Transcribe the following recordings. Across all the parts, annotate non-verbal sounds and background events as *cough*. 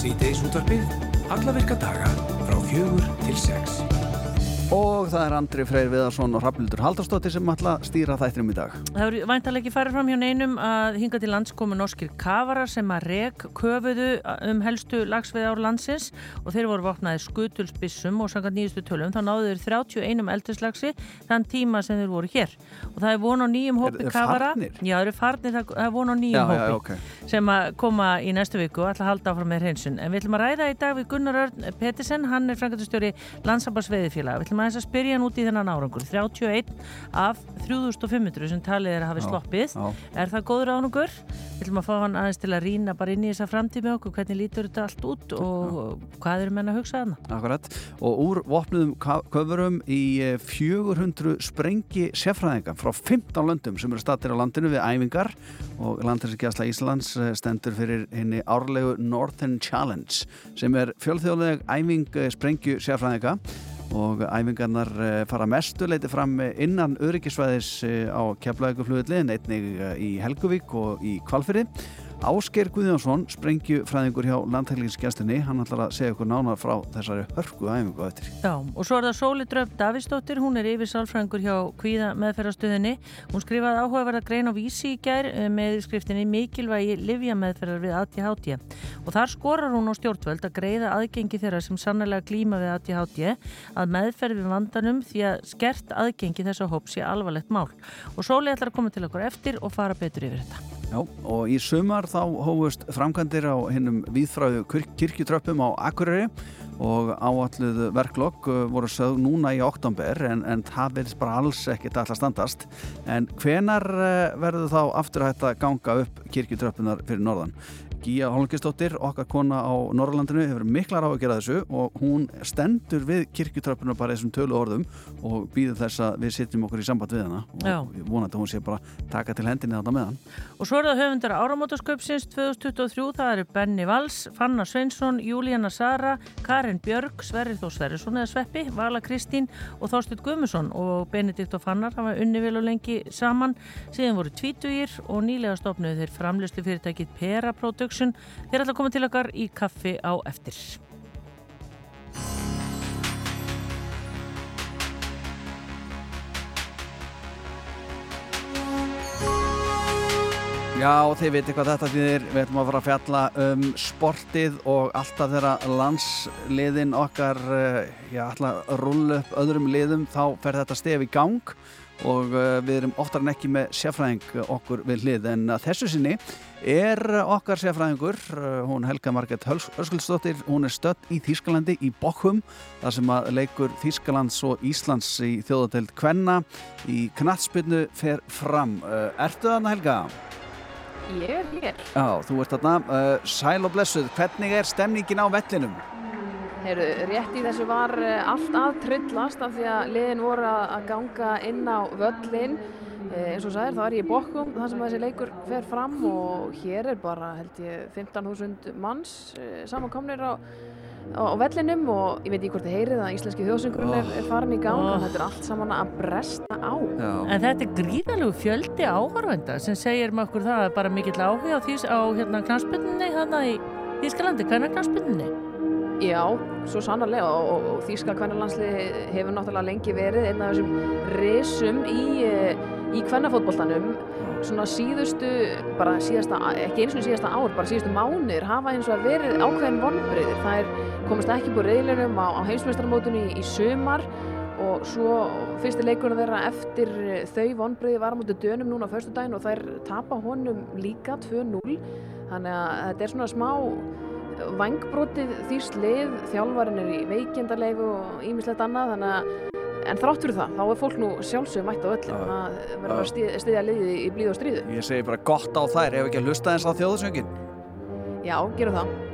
Sýteis útvarpið, alla virka daga frá fjögur til sex. Og það er Andri Freyr Viðarsson og Rafnildur Haldarsdóttir sem ætla að stýra þættinum í dag. Það eru væntalega ekki farið fram hjá neinum að hinga til lands komu norskir kafarar sem að reg köfuðu um helstu lagsveið ár landsins og þeir voru vopnaði skutulsbissum og sangat nýjustu tölum. Þá náðu þeir 31 eldislagsi þann tíma sem þeir voru hér. Og það er von á nýjum hópi Er- er farnir? Já, það eru farnir, það er von á nýjum Já, hópi já, ok. sem að koma í næstu viku og ætla að halda áfram með hreinsun. En við ætlum að ræða í dag við Gunnar Örn Pettersen, hann er frangatustjóri landsambarsveiðifélag. Við ætlum aðeins að spyrja hann út í þennan árangur. 31 af 3500 sem talið er að hafi sloppið. já. Er það góður árangur? Við ætlum að fá hann aðeins til að rýna bara inn í þessa framtíð með okkur, hvernig lítur þetta allt út og hvað eru menn að hugsa þarna? Akkurat. Og úr vopnuðum ka- köfurum í eh, 400 sprengi sérfræðinga frá 15 löndum sem eru stattir á landinu við æfingar og landinsikjastla Íslands eh, stendur fyrir henni árlegu Northern Challenge sem er fjölþjóðleg æfing eh, sprengju sérfræðinga og æfingarnar eh, fara mestu leiti fram eh, innan öryggisvæðis eh, á Keflavíkuflugulli eh, í Helguvík og í Kvalfyrði Ásker Guðjónsson, sprengjufræðingur hjá landhæglingsgjastinni, hann ætlar að segja ykkur nánar frá þessari hörku æfingu eftir. Já, og svo er það Sóli Dröf Davísdóttir, hún er yfir sálfræðingur hjá Kvíða meðferðarstöðinni. Hún skrifaði áhugaverða grein á vísi í gær eh, með skriftinni mikilvægi livja meðferðar við ADHD. Og þar skorar hún á stjórnvöld að greiða aðgengi þeirra sem sannlega glíma við ADHD að meðferð við vandanum því að skert aðgengi þessa hóps sé alvarlegt mál. Og Sóli ætlar að koma til okkur eftir og fara betur yfir þetta. Já, og í sumar þá hófust framkvæmdir á hinnum viðfræðu kirkjutröppum á Akureyri og áalluð verklokk uh, voru sögð núna í oktober en, en það verðist bara alls ekkert alltaf standast. En hvenar uh, verður þá aftur að ganga upp kirkjutröppunar fyrir norðan? Gíja Holmgistóttir, okkar kona á Norrlandinu, hefur miklar á að gera þessu og hún stendur við kirkjutröppunar bara þessum tölu orðum og býður þess að við sitjum okkur í samband við hana Já. og ég vonandi að hún sé bara taka til hendinni þarna með hann. Og svo er það höfundar áramótasköpsins 2023, það eru Benny Valls, Fanna Sveinsson, Júlíana Sara, Karin Björg, Sverrir Þó Sverrisson eða Sveppi, Vala Kristín og Þorstur Guðmusson og Benedikt og Fannar hafa unni vel og lengi saman, síðan voru tvítugir og nýlega stopnuðu þeir framlöslu fyrirtækið Pera Production. Þeir ætla að koma til okkar í kaffi á eftir. Já, þið veitir hvað þetta þýðir. Við ætlum að fara að fjalla um sportið og alltaf þegar landsliðin okkar eh, já, ætla að rúlla upp öðrum liðum þá fer þetta stef í gang og uh, við erum oftar en ekki með sérfræðing okkur við hlið en þessu sinni er okkar sérfræðingur uh, hún Helga Marget Hörskuldsdóttir hún er stödd í Þýskalandi í Bochum þar sem að leikur Þýskalands og Íslands í þjóðateld Kvenna í knattspinnu fer fram Ertu þarna Helga? Ég er hér. Já, þú ert þarna, uh, sæl og blessuð, hvernig er stemningin á vellinum? Heyrðu, rétt í þessu var eh, allt að tryllast af því að liðin voru að ganga inn á völlin. Eh, eins og sagðir, þá er ég í bokkum þar sem þessi leikur fer fram og hér er bara, held ég, 15.000 manns eh, samankomnir á, á, vellinum og ég veit ekki hvort þið heyrið að íslenski þjóðsöngurinn er, er farin í gang Oh. en þetta er allt saman að bresta á. Já, En þetta er gríðalegu fjöldi áhörvenda sem segir með okkur það að bara mikill áhuga á, á hérna knarspinninni hérna í Þýskalandi, hvernig knarspinninni? Já, svo sannarlega og, og, og Þýska kvennalandsli hefur náttúrulega lengi verið einn af þessum risum í, eh, í kvennafótboltanum svona síðustu, bara síðasta ekki eins og síðasta ár, bara síðustu mánuðir hafa eins og verið ákveðin vonbreyðir það er komast ekki búið reyðlunum á, á heimsmeistarmótunni í, í sumar og svo fyrsti leikurinn þeirra eftir eh, þau vonbreyði var móti dönum núna á föstudaginn og þær tapa honum líka 2-0 þannig að þetta er svona smá vangbrotið þýrst lið, þjálfarinn er í veikjendarleifu og ímislegt annað. Þannig að en þrátt fyrir það, þá er fólk nú sjálfsögum mætt á öllum Já. þannig að verður bara Já. að styðja liðið í blíð og stríðu. ég segi bara gott á þær, ef ekki að hlusta eins á þjóðsöngin. Já, gerum það.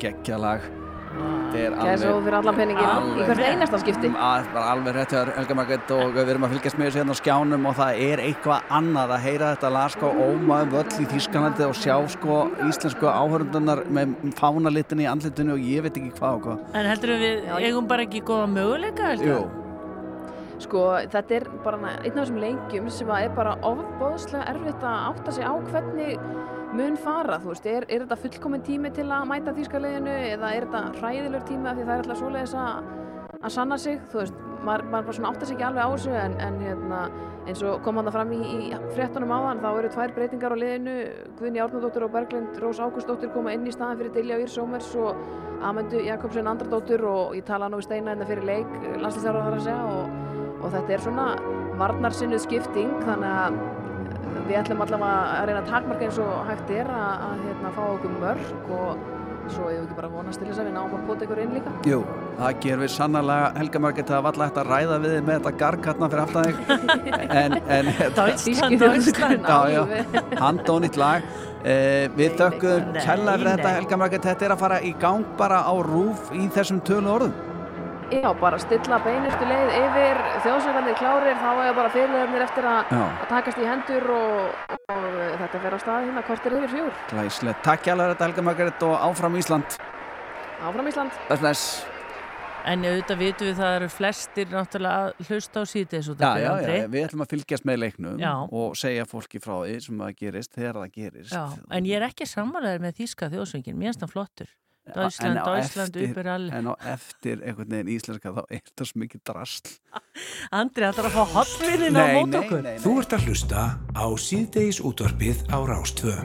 Þetta er svo geggjalag Gæsa og fyrir allan penningin í hvert einasta skipti. Það er alveg rétt hjá Helga Margreit og við erum að fylgjast með þessu hérna á skjánum og það er eitthvað annað að heyra þetta lag sko ómaðum völl í Þýskalandi og sjá sko íslensku áhörundunar með fánalitin í andlitinu og ég veit ekki hvað og hvað En heldur við, eigum bara ekki góða möguleika heldur? Jú, Sko þetta er bara einn af þessum leikjum sem er bara ofbóðslega erfitt að átta sig á hvernig mun fara, þú veist, er, er þetta fullkominn tími til að mæta þýskaleginu eða er þetta hræðilegur tími af því það er alltaf svoleiðis að, að sanna sig, þú veist, maður, maður bara svona átta sig ekki alveg á þessu en, en hérna, eins og kom hann það fram í, í fréttunum áðan, þá eru tvær breytingar á liðinu, Guðni Árnardóttir og Berglind Rós Ágústóttir koma inn í staðan fyrir Dilja Ír Sómers og Amundu Jakobsen Andradóttir og ég tala nú í steina hérna fyrir leik, landslýstjára þar að segja og, og þetta er svona varnarsinnuð skipting þannig að við ætlum allavega að reyna að takmarka eins og hægt er að, að hérna, fá okkur mörg og svo hefur við ekki bara vonast til þess að við náum að pota ykkur inn líka. jú, það ger við sannlega Helga Margreit það var alltaf hægt að ræða við þig með þetta gargatna fyrir aftan þig. *laughs* En, en Deutschland, Deutschland Já, já, handónýtt lag. Eh, Við þökkum kella fyrir þetta. Helga Margreit, þetta er að fara í gang bara á rúf í þessum tölu orðum Já, bara stilla beinustu leið yfir þjóðsökandir klárir, þá er bara fyrirlegarnir eftir að, Já. að takast í hendur og, og þetta fer á stað hérna kortir yfir fjúr. Glæslega, takk hjá þetta Helga Margreit og áfram Ísland Áfram Ísland. Bless, bless En auðvitað vitum við það eru flestir náttúrulega að hlusta á síðdeis út Já, af já, Andri. já, við ætlum að fylgjast með leiknum Já. og segja fólki frá því sem það gerist þegar það gerist Já, en ég er ekki sammálaður með þýska þjóðsvöngin, mér finnst það flottur. Eftir- uppur all. En á eftir einhvern veginn íslenska þá er þetta svo mikið drasl *laughs* Andri, það þarf að fá hotvinnin á mót okkur. Þú ert að hlusta á síðdeis útvarpið á Rástvö.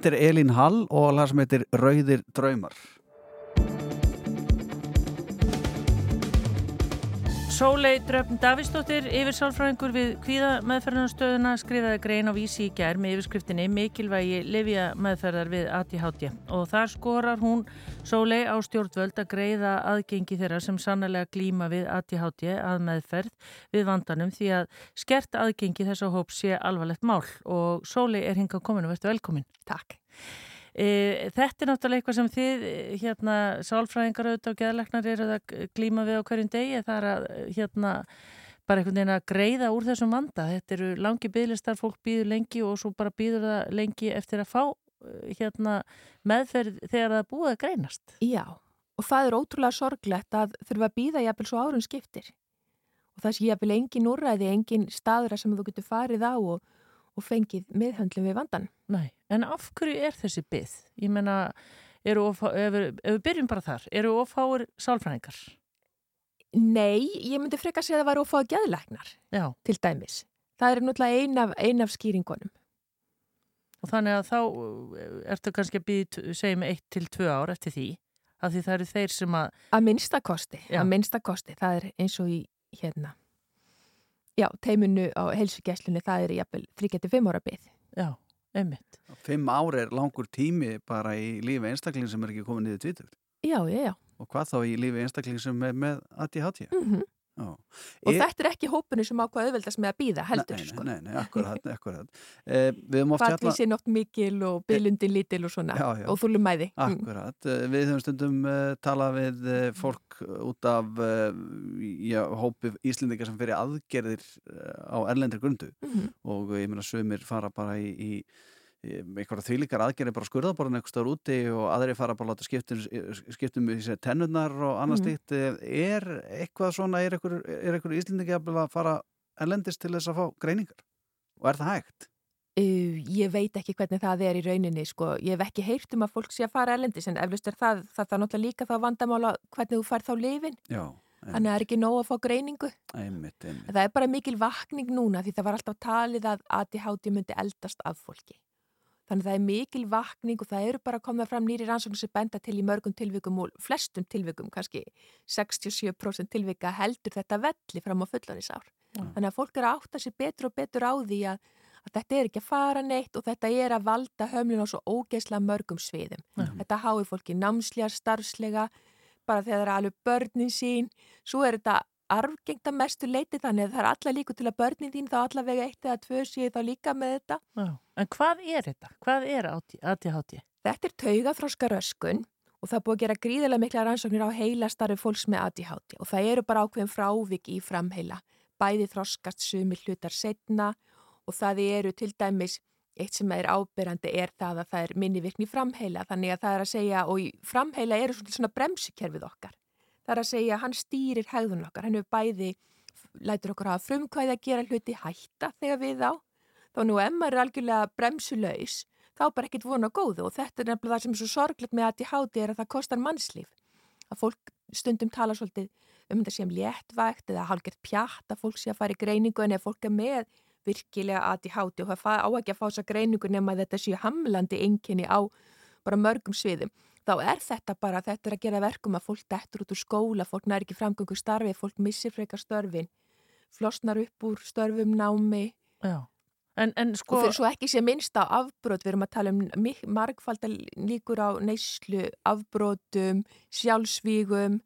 Þetta er Elín Hall og lag sem heitir Rauðir draumar. Sólei Dröfn Davísdóttir, yfirsálfræðingur við kvíða meðferðarstöðuna, skrifaði grein á vísi í gær með yfirskriftinni Mikilvægi Livja meðferðar við ATHT og þar skorar hún Sólei á stjórnvöld að greiða aðgengi þeirra sem sannlega glíma við ATHT að meðferð við vandanum því að skert aðgengi þess að hóp sé alvarlegt mál og Sólei er hingað komin og verður velkomin. Takk. E, þetta er náttúrulega eitthvað sem þið, hérna, sálfræðingar auðvitað og geðleiknar eru að glíma við á hverjum degi. Það er að, hérna, bara einhvern veginn að greiða úr þessum vanda. Þetta eru langi bygglistar, fólk býður lengi og svo bara býður það lengi eftir að fá, hérna, meðferð þegar það búið að greinast. Já, og það er ótrúlega sorglegt að þurfa að býða jafnvel svo árun skiptir. Og það sé jafnvel engin úrræði, engin staðra sem þú getur farið á og, og fengið miðhöndlum við vandan. Nei, en af hverju er þessi byggð? Ég menna, ef, við byrjum bara þar, eru ofáir sálfræðingar? Nei, ég myndi freka að segja að það var ofáir geðlæknar, Já. til dæmis. Það er náttúrulega ein af, ein af skýringunum. Og þannig að þá ertu kannski að býða, segjum, eitt til tvö ár eftir því, af því það eru þeir sem að... Að minnstakosti, að minnstakosti, það er eins og í, hérna, já, teiminu á helsugæslunni, það er jafnvel 3-5 ára byggð. Já, einmitt. Fimm ár er langur tími bara í lífi einstakling sem er ekki komið niður tvítur. Já, já, já. Og hvað þá í lífi einstakling sem er með ADHD? Mm Já. Og Ég- þetta er ekki hópunu sem ákvað auðveldast með að býða heldur, nei, sko. Nei, nei, akkurat, *laughs* akkurat. Eh, fjalla... Fallvísi nótt mikil og bylundin lítil og svona Já, já. og þúlum mæði. Akkurat, Eh, við höfum stundum uh, talað við uh, fólk út af uh, hópi Íslendingar sem fyrir aðgerðir á erlendri grundu Mhm. og ég meina sömur fara bara í, í einhverja þvílíkar aðgerðir bara skurðaborðin eitthvað stór úti og aðri fara bara að láta skiptum, skiptum í sér tennurnar og annars Mhm. stíkt er eitthvað svona, er einhver, er einhver Íslendingi að fara erlendist til þess að fá greiningar og er það hægt? Uh, ég veit ekki hvernig það er í rauninni sko. ég hef ekki heyrt um að fólk sé að fara erlendis en eflust er það, það, það er náttúrulega líka þá vandamála hvernig þú fær þá lifin Já, þannig að það er ekki nóg að fá greiningu einmitt, einmitt. það er bara mikil vakning núna því það var alltaf talið að ADHD myndi eldast af fólki þannig að það er mikil vakning og það eru bara að koma fram nýri rannsóknir sem benda til í mörgum tilvikum og flestum tilvikum, kannski 67% tilvika heldur þetta velli fram á fullanisár þannig að fólk er að átta sér betur og betur á því að að þetta er ekki að fara neitt og þetta er að valda hömlun á svo ógeðslega mörgum sviðum. Þetta hái fólki námslega, starfslega, bara þegar það er alveg börnin sín. Svo er þetta arfgengt að mestu leiti þannig að það er alla líku til að börnin þín þá allavega eitt eða tvö séu þá líka með þetta. Já. En hvað er þetta? Hvað er ADHD? Þetta er taugaþróska röskun og það búið að gera gríðilega mikla rannsóknir á heilastarfi fólks með ADHD og það eru bara ákveðin frávik í framheila. Bæði þroskast sumir hlutar setna og það eru til dæmis eitt sem er ábyrrandi er það að það er minni virkni framheila þannig að það er að segja og framheila eru svona bremsukerfið okkar. Það er að segja að hann stýrir hegðun okkar, hann hefur bæði lætur okkur hafa frumkvæði að gera hluti hætta þegar við á. Þá nú maður er algjörlega bremsulaus þá bara ekkit vona góðu og þetta er nefnilega það sem er svo sorglegt með ADHD er að það kostar mannslíf. Að fólk stundum tala svolítið um þetta sem léttvægt eða hálgert pjatt að fólk sé að fara í greiningu en ef fólk er með virkilega ADHD og það á ekki að fá þessa greiningu nema að þetta séu hamlandi enginni á bara mörgum sviðum. Þá er þetta bara, þetta er að gera verkum að fólk dettur út úr skóla, fólk næri ekki framgöngu starfi, fólk missir frekar störfin, flosnar upp úr störfum námi Já. En, en sko... og fyrir svo ekki sé minnst á afbrot, við erum að tala um margfaldar líkur á neyslu, afbrotum, sjálfsvígum,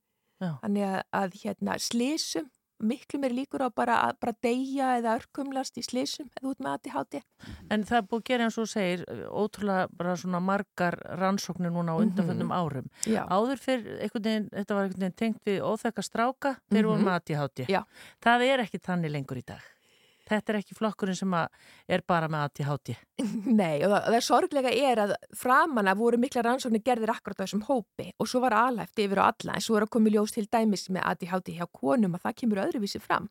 Já. þannig að, að hérna, slísum, miklu meir líkur á bara að bara deyja eða örkumlast í slísum eða út með ADHD. En það er búið að gera eins og segir ótrúlega bara svona margar rannsóknir núna á Mhm. undanföndum árum. Já. Áður fyrir einhvern veginn, þetta var einhvern veginn tengt við óþekka stráka, þeir voru Mhm. með ADHD. Já. Það er ekki þannig lengur í dag. Þetta er ekki flokkurinn sem er bara með ADHD. *laughs* Nei, og það, það er sorglega er að framan að voru mikla rannsóknir gerðir akkurat á þessum hópi og svo var aðlæft yfir á alla en svo er að koma í ljós til dæmis með ADHD hjá konum að það kemur öðruvísi fram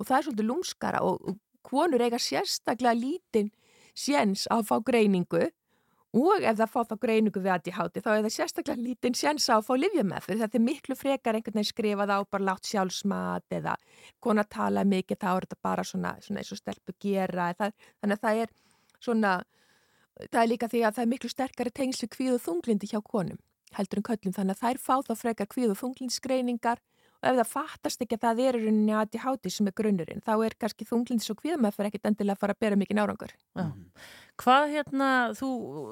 og það er svolítið lúmskara og, og konur eiga sérstaklega lítinn séns að fá greiningu og ef það fá þá greiningu við ADHD þá er það sérstaklega lítinn séns að fá livjameðferð þetta er miklu frekar einhvern veginn skrifað á bara látt sjálfsmat eða kona tala mikið þá er þetta bara svona, svona eins og stelpu gera það, þannig að það er svona það er líka því að það er miklu sterkari tengslu kvíð og þunglindi hjá konum heldur en köllum þannig að þær fá þá frekar kvíð og þunglindsgreiningar og ef það fattast ekki að það er í rauninni ADHD sem er grunnurinn þá er kannski þunglindis og kvíðamæðferð ekkit endilega að fara að bera mikið nárangur. Já. Hvað hérna, þú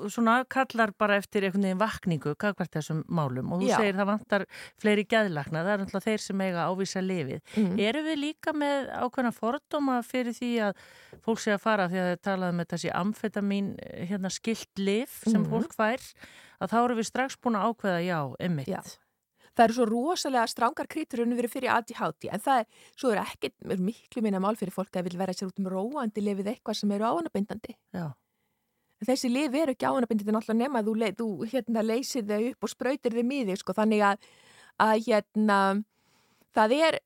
svona kallar bara eftir einhvern veginn vakningu, hvert þessum málum og þú Já. segir það vantar fleiri gæðlakna, það er náttúrulega þeir sem eiga ávísa lifið. Mm. Eru við líka með ákveðna fordóma fyrir því að fólk sé að fara því að þið talaði með þessi amfetamin hérna skilt lif sem Mhm. fólk fær, að þá eru við strax búin að ákveða já, emmitt. Það eru svo rosalega strángar kríturinn verið fyrir ADHD en það er, svo er ekki er miklu minna mál fyrir fólk að vil vera sér út um róandi lifið eitthvað sem eru áanabindandi. En þessi lif eru ekki áanabindandi náttúrulega nema að þú, le, þú hérna, leysir þau upp og sprautir þau miði sko þannig að, að hérna það er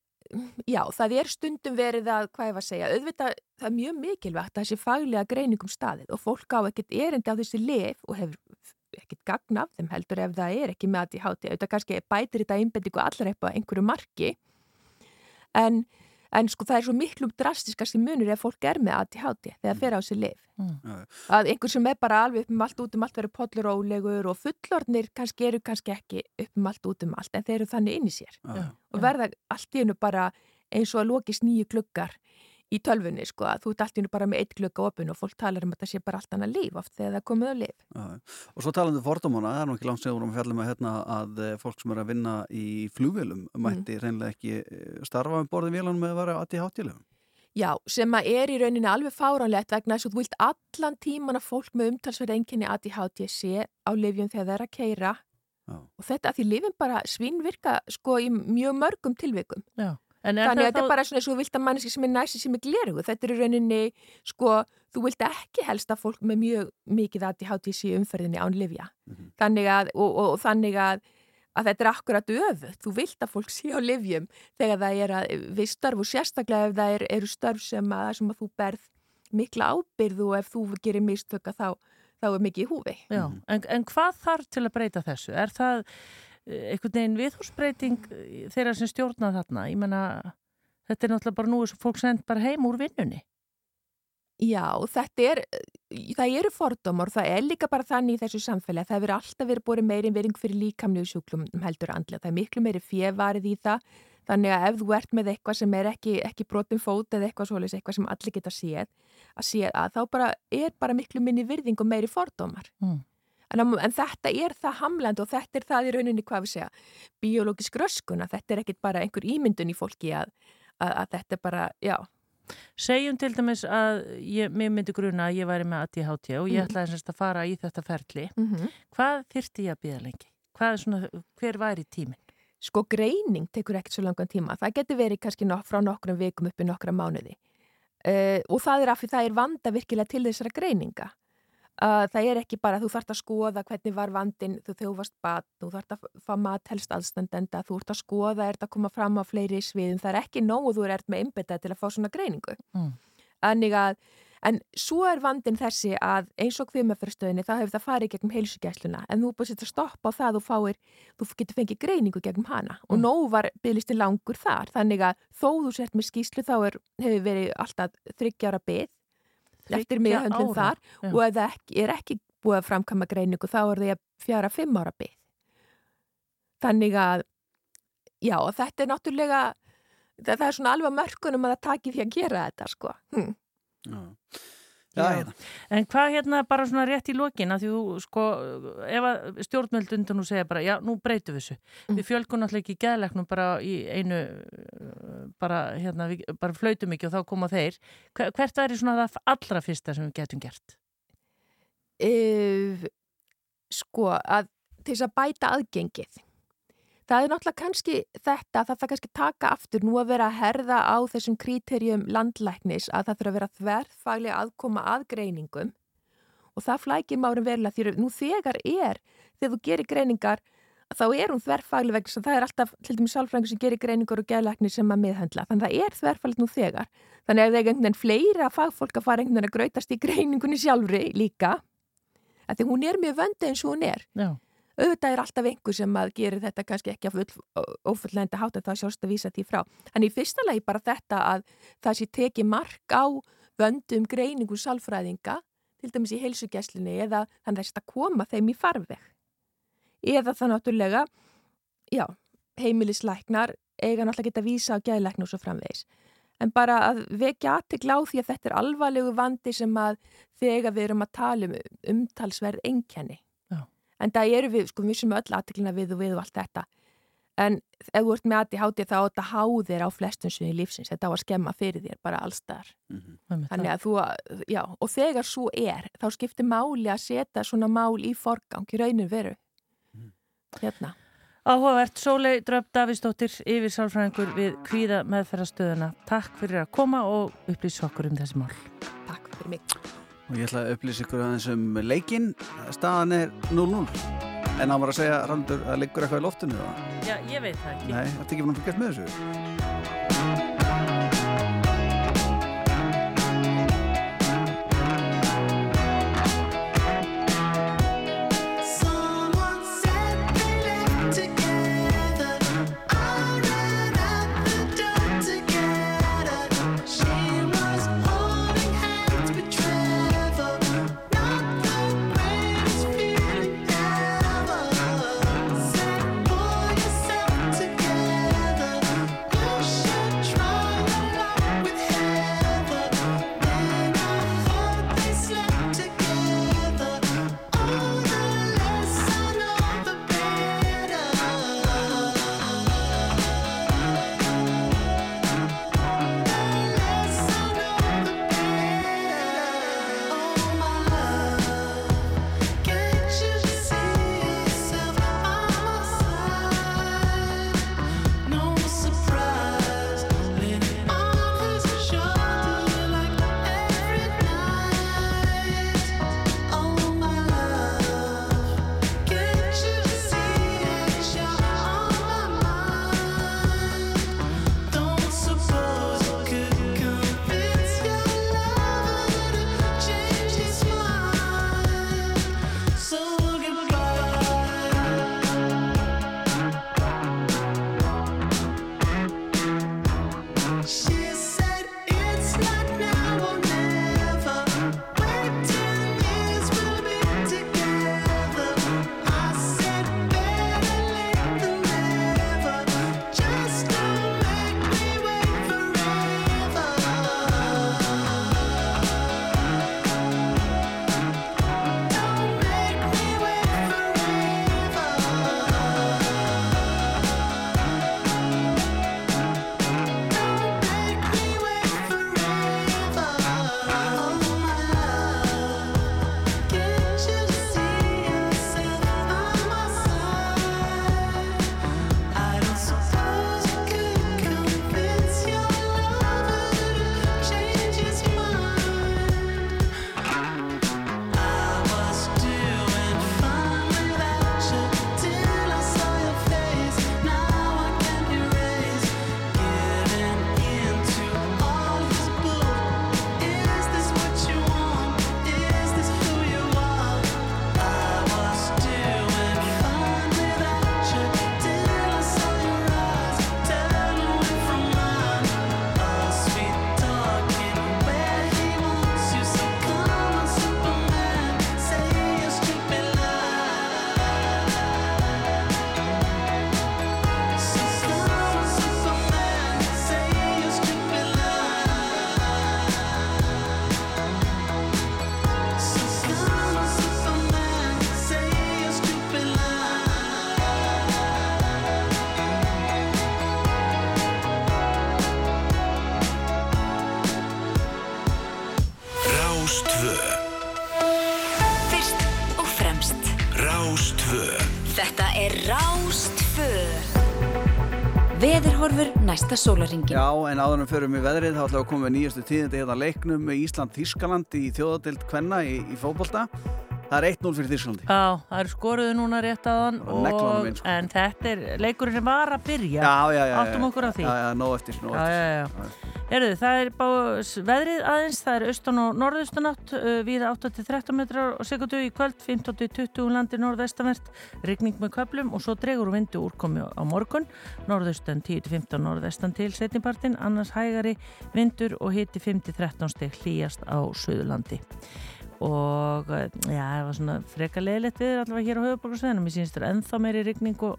Já, það er stundum verið að, hvað ég var að segja, auðvitað það er mjög mikilvægt að þessi faglega greiningum staðið og fólk á ekkert erindi á þessi lif og hefur ekkert gagn af þeim heldur ef það er ekki með ADHD, auðvitað kannski bætir þetta einbendingu allar á einhverju marki. En, en sko það er svo miklu drastiskast í munur ef fólk er með ADHD þegar það fer á þessi lif Mm. að einhver sem er bara alveg upp um allt út um allt verið pollurólegur og fullornir kannski eru kannski ekki upp um allt út um allt en þeir eru þannig inn í sér. Já. og verða allt í hennu bara eins og að lokist nýju gluggar í tölfunni sko að þú ert allt í hennu bara með eitt glugga opinn og fólk talar um að það sé bara allt annað líf oft þegar það komið á líf. Já, og svo talandi um fordómana, það er nú ekki langt við vorum að fjalla með hérna að eh, fólk sem er að vinna í flugvélum mætti hreinlega ekki eh, starfa um borðið vélanum með að vera að hátíðlegum. Já, sem að er í rauninni alveg fáránlegt vegna þess að þú vilt allan tíman að fólk með umtalsverð enginni ADHD sé á lifjum þegar það er að keira Já. og þetta að því lifin bara svínvirka sko í mjög mörgum tilvikum. Já. Þannig að þetta er bara svona eins og þú vilt að manneski sem er næsi sem er glerugu. Þetta er í rauninni, sko, þú vilt ekki helst að fólk með mjög mikið ADHD sé í umferðinni án lifja. Mhm. Þannig að, og, og, og þannig að, að þetta er akkurat öfugt. Þú vilt að fólk *laughs* sé á lifjum þegar það er að við störf og sérstaklega ef það er, eru störf sem að, sem að þú berð mikla ábyrð og ef þú gerir mistöka þá, þá er mikið í húfi. Já, en, en hvað þarf til að breyta þessu? Er það einhvern veginn viðhúsbreyting eh, þeirra sem stjórna þarna? Ég menna, þetta er náttúrulega bara nú þess að fólk send bara heim úr vinnunni. Já, þetta er, það eru fordómar það er líka bara þannig í þessu samfélagi. Það hefur alltaf verið búið meiri vering fyrir líkamlegu sjúklum heldur andlega. Það er miklu meiri fjevarið í það. Þannig að ef þú ert með eitthvað sem er ekki, ekki brotum fót eða eitthvað svoleiðis, eitthvað sem allir geta séð, að séð að þá bara er bara miklu minni virðing og meiri fordómar. Mm. En, en þetta er það hamland og þetta er það í rauninni hvað við segja, biológisk röskuna. Þetta er ekkit bara einhver ímyndun í fólki að, að, að þetta er bara, já, Segjum til dæmis að ég, mér myndi gruna að ég væri með ADHD og ég Mhm. ætlaði semst að fara í þetta ferli. mm Hvað þyrfti ég að býða lengi? Svona, hver væri tíminn? Sko greining tekur ekkert svo langan tíma. Það getur verið kannski nok frá nokkrum vikum upp í nokkra mánuði. Uh, og það er af því það er vanda virkilega til þessara greininga. Uh, það er ekki bara að þú þarft að skoða hvernig var vandin þú þú varst bat, þú þarft að fá mat helst aðstandenda, þú ert að skoða er þetta að koma fram á fleiri sviðum. Það er ekki nógu þú ert með einbetað til að fá svona greiningu. Mm. Að, en svo er vandin þessi að eins og kviðmefyrstöðinni þá hefur það farið gegnum heilsugæsluna en þú búið að setja stopp á það og fáir, þú getur fengið greiningu gegnum hana og Mm. nóg var byggðlisti langur þar þannig að þó þú sért með skýslu þá er, hefur verið alltaf þryggjára byggð eftir ára? þar Já. og ef það ekki, er ekki búið að framkama greiningu þá er það fjara fimm ára byggð þannig að já, og þetta er náttúrulega það, það er svona alveg á mörkunum að það taki því að gera þetta sko hm. Já. Já. Hérna. En hvað hérna bara svona rétt í lokin að því þú sko, ef að stjórnmöldundur nú segja bara, já, nú breytum við þessu. Mm. Við fjölgum náttúrulega ekki geðleiknum bara í einu, uh, bara hérna, við bara flautum ekki og þá koma þeir. Hver- Hvert væri svona það allra fyrsta sem við getum gert? uh, sko að til þess að bæta aðgengið það er náttúrulega kannski þetta það þarf kannski taka aftur nú að vera að herða á þessum kríterjum landlæknis að það þurfa að vera þverfaglega aðkoma að greiningum og það flækir márum verulega því nú þegar er þegar þú gerir greiningar þá er hún þverfaglega vegna að það er alltaf til dæmis sálfræðingur sem gerir greiningar og geðlæknir sem að miðhöndla. Þannig að það er þverfaglega nú þegar. Þannig að það er einhvern veginn fleira fagfólk að fara einhvern veginn að grautast í greiningunni sjálfri líka að því hún er mjög vöndi eins og hún er. Já. Auðvitað er alltaf einhver sem að gerir þetta kannski ekki af ófullenda hátt en það sjálfst að vísa því frá en í fyrsta lagi bara þetta að það sé tekið mark á vöndum greiningu sálfræðinga til dæmis í heilsugesslunni eða þannig að koma þeim í farveg. Eða það náttúrulega, já, heimilisleiknar eiga náttúrulega geta að vísa á gæðleikn og svo framvegis. En bara að vekja aðtegla á því að þetta er alvarlegu vandi sem að þegar við erum að tala um umtalsverð enkenni. En það eru við, sko, við sem öll aðteglina við og við og allt þetta. En ef þú ert með ADHD þá þetta háðir á flestum sviði lífsins. Þetta á að skemma fyrir þér bara allstaðar. Mm -hmm. Þannig að þú, já, og þegar svo er, þá skiptir máli að setja svona mál í forgang í rauninu veru. Mm. Hérna. Áhugavert, Sólei Dröf Davísdóttir, yfir sálfræðingur við Kvíða meðferðastöðuna. Takk fyrir að koma og upplýsa okkur um þessi mál. Takk fyrir mig. Og ég ætla að upplýsa ykkur aðeins um leikin. Staðan er 0-0. En hann var að segja, Randur, að liggur eitthvað í loftinu? Já, ég veit það ekki. Nei, þetta er ekki búin að fylgjast með þessu. Næsta sólaringin Já, en áður en förum í veðrið þá við að koma með nýjastu tíðindi hérna leiknum með Ísland-Þískaland í þjóðadild Kvenna í, í fótbolta. Það er 1-0 fyrir Þísklandi. Já, það eru skoruðu núna rétt að hann Og sko. en þetta er leikurinn sem var að byrja Já, já, já. já. Áttum okkur á því Já, já, nóg eftir, nóg Já, eftir. já, já. Herðu, það er bá veðrið aðeins, það er austan og norðaustanátt, uh, við 8-13 metrar og sekundu í kvöld, 15-20 landi norðvestanvert, rigning með köplum og svo dregur úr vindu úrkomi á morgun, norðaustan 10-15 norðvestan til setnipartin, annars hægari vindur og hiti 5-13 steg hlýjast á Suðurlandi. og eh, já, það var svona freka leðilegt við allavega hér á höfuborgarsveðinum ég sínst þér ennþá meiri rigning og,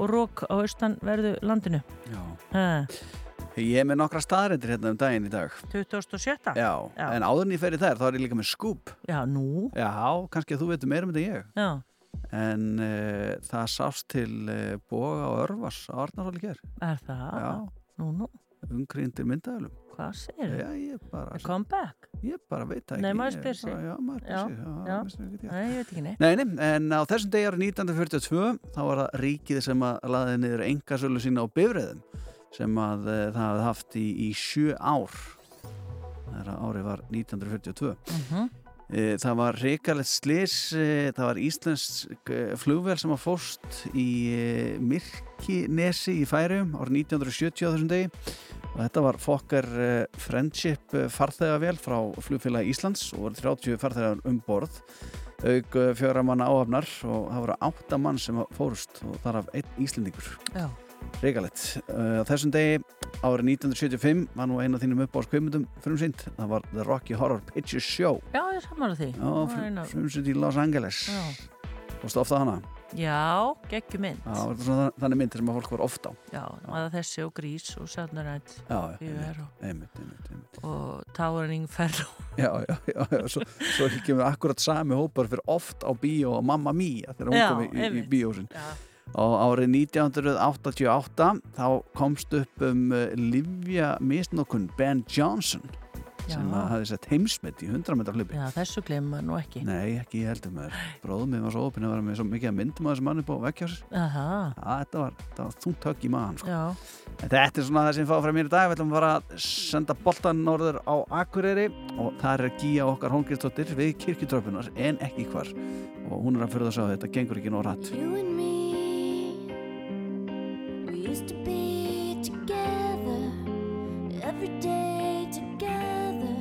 og rók á austan verðu landinu Já. uh, Ég er með nokkra staðarendir hérna um daginn í dag 2007 Já, Já. en áður en ég fer í þær þá er ég líka með skúp já, nú Já, kannski að þú veitur meira um þetta en ég já, En uh, það sást til uh, Boga og Örvars á Arnarhóli ger er það? Já, Nú, nú, umgríndir myndagölum hvað segir Já, ég bara, þau? Comeback? ég bara veit það ekki Nei, maður spyr sig. Já, maður spyr sig Já, já. sig, já. Nei, ég veit ekki neitt Nei, nei, en á þessum degi árið 1942 þá var það ríkið sem að laði niður engasölu sína á bifræðum sem að uh, það hafði haft í, í sjö ár. Þegar árið var 1942 mm Eh, Það var reikalegt slis, eh, það var íslensk eh, flugvél sem að fórst í eh, Myrkinesi í Færium árið 1970 á þessum degi. Og þetta var Fokker eh, Friendship eh, farþegavél frá flugfélagi Íslands og voru 30 farþegar um borð auk eh, fjögra manna áhafnar og það voru átta mann sem að fórust og þar af einn Íslendingur. Já, reikalegt. Á þessum degi árið 1975 var nú einu af þínum uppáðskveimundum frumsýnd, það var The Rocky Horror Picture Show. Já ég samanlega því. Já, Það var frum, eina- frumsýnd í Los Angeles. Já, Fórstu ofta hana? já geggjum mynd. Já, var þetta svona þannig myndir sem að fólk var ofta á. Já, maður þessi og grís og sjarnarætt Já, já, einmitt, einmitt, einmitt og Towering Ferro Já, já, já, já, svo, svo kemur akkurat sami hópar fyrir oft á bíó og Mamma Mia þegar hún kom í, í, í einmitt. bíósin Já, og árið 1988 þá komst upp um uh, Livja misnokun Ben Johnson sem að hafi sett heimsmet í 100 metra hlupi já þessu glemma nú ekki. Nei, ekki ég heldur með bróðum við var svo opinn að vera með svo mikið að myndum að þessu manni búið að vekja sér. Aha, Já, þetta var, var þungt högg í maðan sko. já, En Þetta er svona það sem fá frá mér í dag. Við ætlum bara að senda boltan norður á Akureyri og það er að gíja okkar hóngristóttir við kirkjutröpunar en ekki hvar. Og hún er að fyrir það að sjá að þetta gengur ekki nóg used to be together every day together,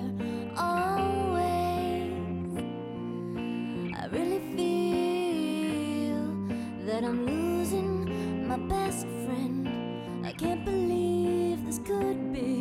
always. I really feel that I'm losing my best friend. I can't believe this could be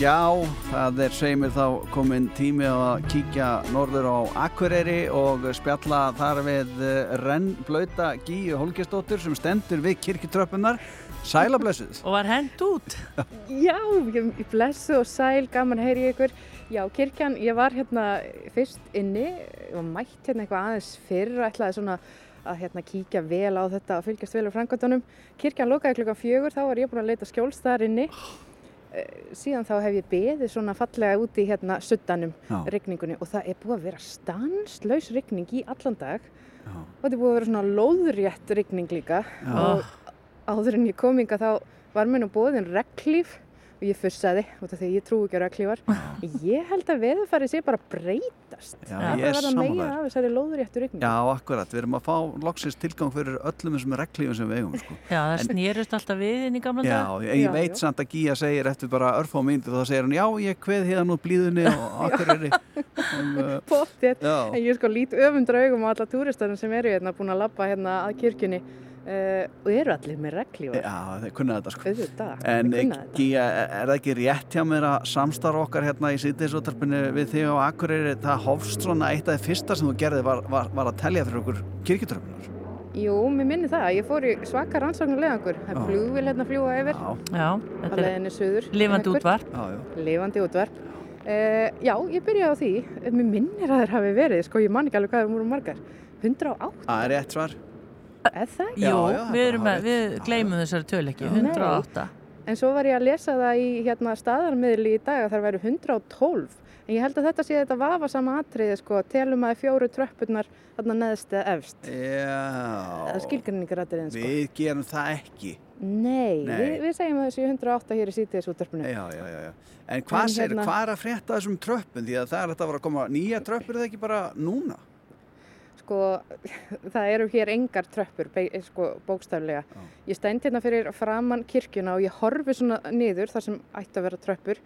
Já, það er segir mér þá komin tími að kíkja norður á Akureyri og spjalla þar við eh, rennblauta Gíu Holgestóttur sem stendur við kirkjutröppunar. Sælablessuð. Og var hend út. *laughs* Já, ég blessu og sæl, gaman heyri ykkur. Já, kirkjan, ég var hérna fyrst inni og mætt hérna eitthvað aðeins fyrr og ætlaði svona að hérna kíkja vel á þetta og fylgjast vel á framkvæmdunum. Kirkjan lokaði klukkan fjögur, þá var ég búin að leita skjóls þar inni. Eh, Síðan þá hef ég beðið svona fallega úti hérna suddanum, Já. rigningunni og það er búið að vera stanslaus rigning í allan dag Já. og þetta er búið að vera svona lóðrétt rigning líka og áður en ég kom inga þá var mér nú bóðin reglíf og ég fussaði út af því ég trú ekki á reglífar *laughs* ég held að veðurfarið sé bara breytast Já, það ég er er að meira af þessari lóðréttu rigning Já, akkurat. Við erum að fá loksins tilgang fyrir öllum þessum reglífum sem við eigum, sko. Já, það snýrust alltaf við inn í gamla Já, dag. ég, ég Já, veit já. samt að Gíja segir eftir bara örfá myndu þá segir hann, já, ég kveð hérna út blíðunni og *laughs* um, uh, *laughs* Pottþétt. já, en ég sko lít öfundra augum á alla túristarinn sem eru hérna búin að labba hérna að kirkjunni uh, og eru allir með reglífar já, þeir kunna þetta, sko. auðvitað, En þetta. Gíja, er það ekki rétt hjá mér að samstarf okkar hérna í sýttiðsóttarpinu við þig á Akureyri, það hófst svona eitt af því fyrsta sem þú gerði var, var, var að telja fyrir okkur kirkjutröfnunar. Jú, mér minni það, ég fór í svaka rannsóknulegangur það Já. er flugvél hérna fljúa yfir Já, þetta er lifandi útvarp. já, já. lifandi útvarp uh, Já, ég byrjaði á því mér minnir að þeir hafi verið, sko ég man ekki alveg hvað þeir voru margar 108, eða það? Já, Jú, já, við, erum við Já, gleymum þessari töl ekki, Já. 108. En svo var ég að lesa það í hérna, staðarmiðli í dag að það væri 112 en ég held að þetta sé þetta vafa sama atriði sko, telum að fjóru tröppurnar þarna neðst eða efst það er Já, skilgrinningar atriðin sko. við gerum það ekki. Nei, Nei. Við, við segjum að þessi 108 hér í sítiðis útvarpinu Já, já, já, já. En hvað, hérna... er að frétta þessum tröppum? Því að það er þetta að vera að koma nýja tröppur eða ekki bara núna? Sko, *laughs* það eru hér engar tröppur sko, bókstaflega Já. ég stend hérna fyrir framann kirkjuna og ég horfi svona niður þar sem ætti að vera tröppur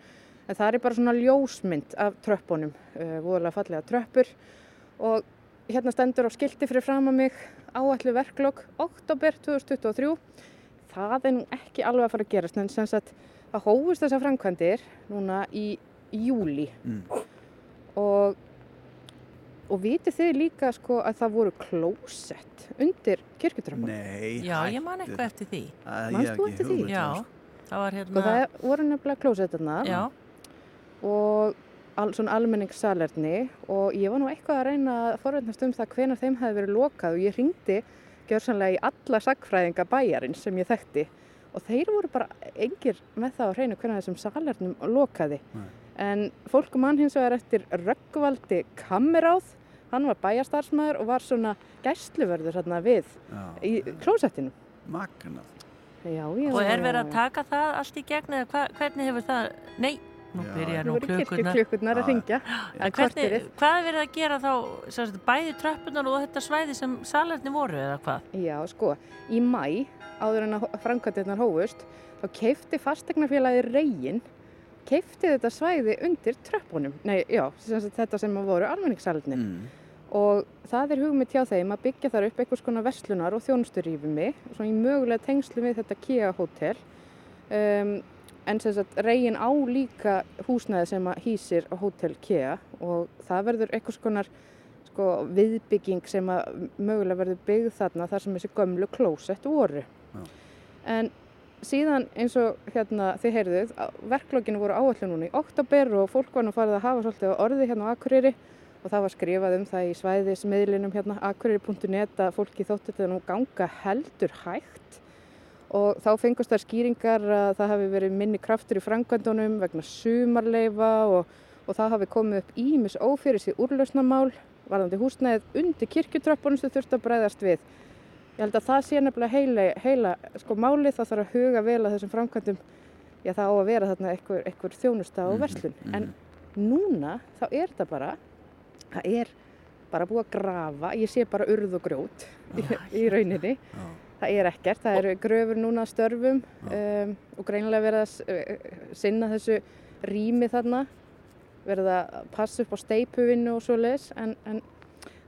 en það er bara svona ljósmynd af tröppunum uh, voðalega fallega tröppur og hérna stendur á skilti fyrir framann mig áallu verklok oktober 2023 það er nú ekki alveg að fara að gerast en sem sagt það hófust þessar framkvæmdir núna í júli Mm. og og vitið þið líka sko að það voru klósett undir kirkjutröppun Nei, Já, ég man eitthvað eftir því. Manst þú eftir því? um Já, það, sko. það var sko hérna, það voru nefnilega klósettarna já, og al, svona almenningssalerni og ég var nú eitthvað að reyna að forveitnast um það hvenar þeim hefði verið lokað og ég ringdi gjörsanlega í alla sagfræðinga bæjarins sem ég þekkti og þeir voru bara engir með það á hreinu hvenar þessum salernum lokaði Nei. En fólk mann hins vegar eftir Röggvaldi Kammeráð. Hann var bæjarstarfsmæður og var svona gæsluverður hérna við Já, í klósettinu. Magnað. já, já, og er verið að taka það allt í gegn eða hva, hvernig hefur það, nei, nú byrjar Nú klukkurnar. kirkjuklukkurnar að ringja hvernig, hvað er verið að gera þá, sagt, bæði tröppunar og þetta svæði sem salerni voru eða hvað? Já, sko, í mæ, áður en að framkvæmdirnar hófust, þá keifti fastegnafélagi Reyin, keifti þetta svæði undir tröppunum. Nei, já, sem þetta sem voru almenningssalernir. Mm. Og það er hugmynd hjá þeim að byggja þar upp einhvers konar verslunar og þjónusturífumi, svona í mögulega tengslu við þetta Kia Hotel. Um, en sem sagt, Reyin á líka húsnæði sem að hýsir Hotel Kia og það verður einhvers konar sko, viðbygging sem að mögulega verður byggð þarna þar sem þessi gömlu klósett voru. Já. En síðan eins og hérna þið heyrðuð, verklokinu voru áallu núna í oktober og fólk var nú farið að hafa svolítið orði hérna á Akureyri og það var skrifað um það í svæðismiðlinum hérna akureyri.net að fólki þótti þetta nú ganga heldur hægt og þá fengust þær skýringar að það hafi verið minni kraftur í frangandunum vegna sumarleifa og, og það hafi komið upp ímis ófyrir sér úrlausnamál varðandi húsnæðið undir kirkjutröppunum sem þurfti að bregðast við. Ég held að það sé nefnilega heila, heila sko málið, það þarf að huga vel að þessum framkvæmdum, já það á að vera þarna einhver, einhver þjónusta og Mhm, verslun. mhm. En núna þá er þetta bara, það er bara búið að grafa, ég sé bara urð og grjót í, í rauninni. Já. Það er ekkert, það eru gröfur núna að störfum um, og greinilega verið að s- uh, sinna þessu rými þarna, verið að passa upp á steipuvinnu og svo leis, en, en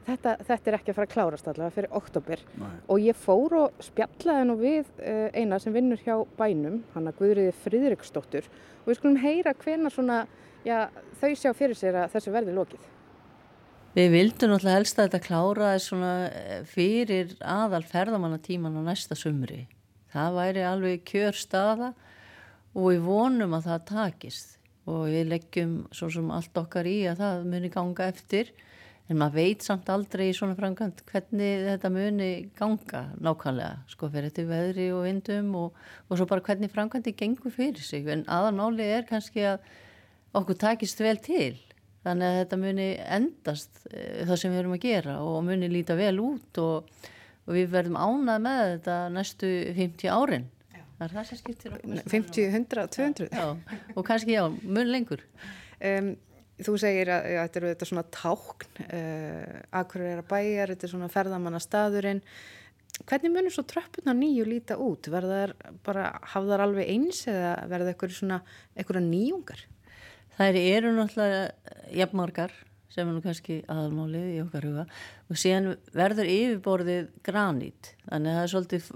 þetta, þetta er ekki að fara að klárast allavega fyrir oktober Nei. og ég fór og spjallaði nú við uh, eina sem vinnur hjá bænum, hann að Guðriði Friðriksdóttur og við skulum heyra hvenar svona, já, þau sjá fyrir sér að þessu verði lokið. Við vildum náttúrulega helst að þetta kláraði svona eh, fyrir aðal ferðamannatíman á næsta sumri. Það væri alveg kjör staða og við vonum að það takist og við leggjum svo sem allt okkar í að það muni ganga eftir en maður veit samt aldrei í svona framkvæmt hvernig þetta muni ganga nákvæmlega, sko fyrir þetta veðri og vindum og, og svo bara hvernig framkvæmti gengur fyrir sig. En aðalmáli er kannski að okkur takist vel til þannig að þetta muni endast eh, það sem við erum að gera og muni líta vel út og, og við verðum ánað með þetta næstu 50 árin. Það er það sem skiptir okkur mestu 50, 100, 200. já, og kannski já, mun lengur. Um, þú segir að, að þetta eru þetta svona tákn, uh, akkur er að bæjar, þetta er svona ferðamanna staðurinn. Hvernig munur svo tröppunar nýju líta út? Verða þær bara, hafa þær alveg eins eða verða eitthvað svona, eitthvað nýjungar? þær eru náttúrulega jafnmargar sem er nú kannski aðalmálið í okkar huga og síðan verður yfirborðið granít þannig að það er svolítið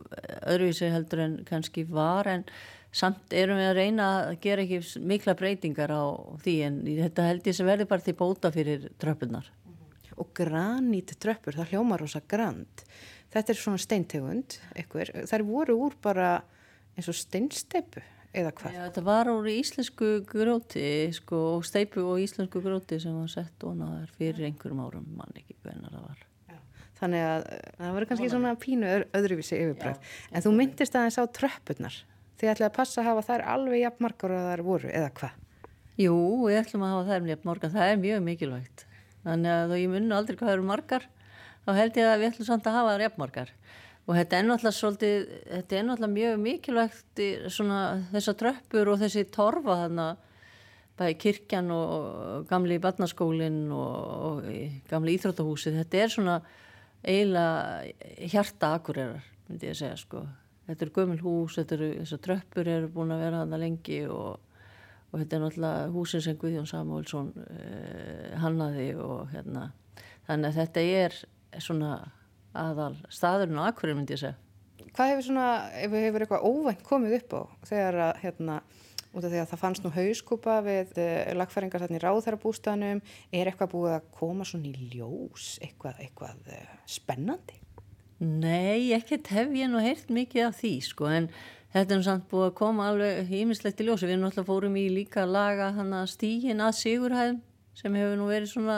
öðruvísi heldur en kannski var en samt erum við að reyna að gera ekki mikla breytingar á því en þetta held ég sem verður bara til bóta fyrir tröppunar. Og granít tröppur, það hljómar rosa grand. Þetta er svona steintegund, eitthvað. Þær voru úr bara eins og steinsteipu eða hvað? Já, þetta var úr íslensku gróti sko, og steipu og íslensku gróti sem var sett og náðar fyrir einhverjum árum mann ekki hvernig það var. Þannig að eh, það voru kannski svona pínu öð- öðruvísi yfirbröð. En þú myndist aðeins á tröppurnar. Þið ætlaði að passa að hafa þær alveg jafn margar og þær voru, eða hvað? Jú, við ætlum að hafa þær mjög morgan, það er mjög mikilvægt. Þannig að ég munna aldrei hvað eru margar, þá held ég að við ætlum samt að hafa þær jafn margar. Og þetta er náttúrulega svolítið, þetta er náttúrulega mjög mikilvægt í svona þessar tröppur og þessi torfa þarna, bæði kirkjan og gamli barnaskólinn og, og gamli íþróttahúsið. Þetta er svona eiginlega hjarta akurerar, myndi ég að segja sko. Þetta eru gömul hús, þetta eru, þessar tröppur eru búin að vera þarna lengi og og þetta er náttúrulega húsin sem Guðjón Samuelsson uh, hannaði og hérna þannig að þetta er svona aðal staðurinn á Akureyri myndi ég segja. Hvað hefur svona, ef hefur eitthvað óvænt komið upp á þegar að, hérna, út af því að það fannst nú hauskúpa við uh, lagfæringar þarna í ráðherrabústanum, er eitthvað búið að koma svona í ljós, eitthvað, eitthvað uh, spennandi? Nei, ekkert hef ég nú heyrt mikið af því sko en þetta er samt búið að koma alveg hýmislegt í ljósi. Við erum náttúrulega fórum í líka að laga hann að stígin að Sigurhæðum sem hefur nú verið svona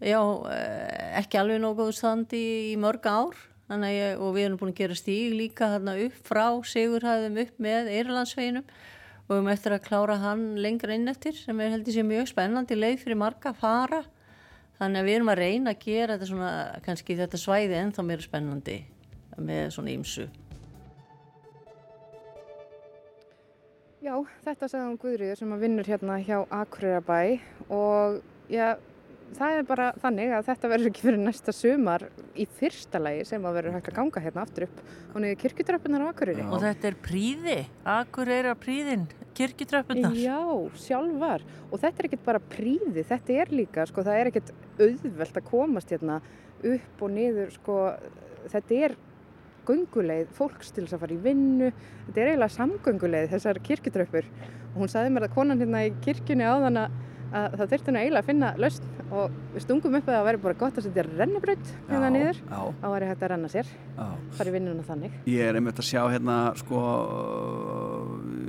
já, eh, ekki alveg nógu standi í mörg ár. Ég- og við erum búin að gera stíg líka þarna upp frá Sigurhæðum upp með Eirlandsveginum og við erum eftir að klára hann lengra inn eftir sem er heldur sér mjög spennandi leið fyrir marga fara þannig að við erum að reyna að gera þetta svona kannski þetta svæði ennþá meira spennandi með svona ímsu Já, þetta sagði hún Guðriður sem að vinnur hérna hjá Akureyrabæ og já, það er bara þannig að þetta verður ekki fyrir næsta sumar í fyrsta lagi sem að verður hægt að ganga hérna aftur upp og niður kirkjutröppunar á Akureyri. Og þetta er príði, Akureyra príðin, kirkjutröppunar. Já, sjálfar. Og þetta er ekkert bara príði, þetta er líka, sko, það er ekkert auðvelt að komast hérna upp og niður, sko, þetta er gönguleið fólks til þess að fara í vinnu. Þetta er eiginlega samgönguleið, þessar kirkjutröppur. Og hún sagði mér að konan hérna í kirkjunni áðan að að það þurfti nú eiginlega að finna lausn og við stungum upp að það væri bara gott að setja rennibraut hérna niður. Já, Þá væri hægt að renna sér, í vinnuna þannig. Ég er einmitt að sjá hérna sko,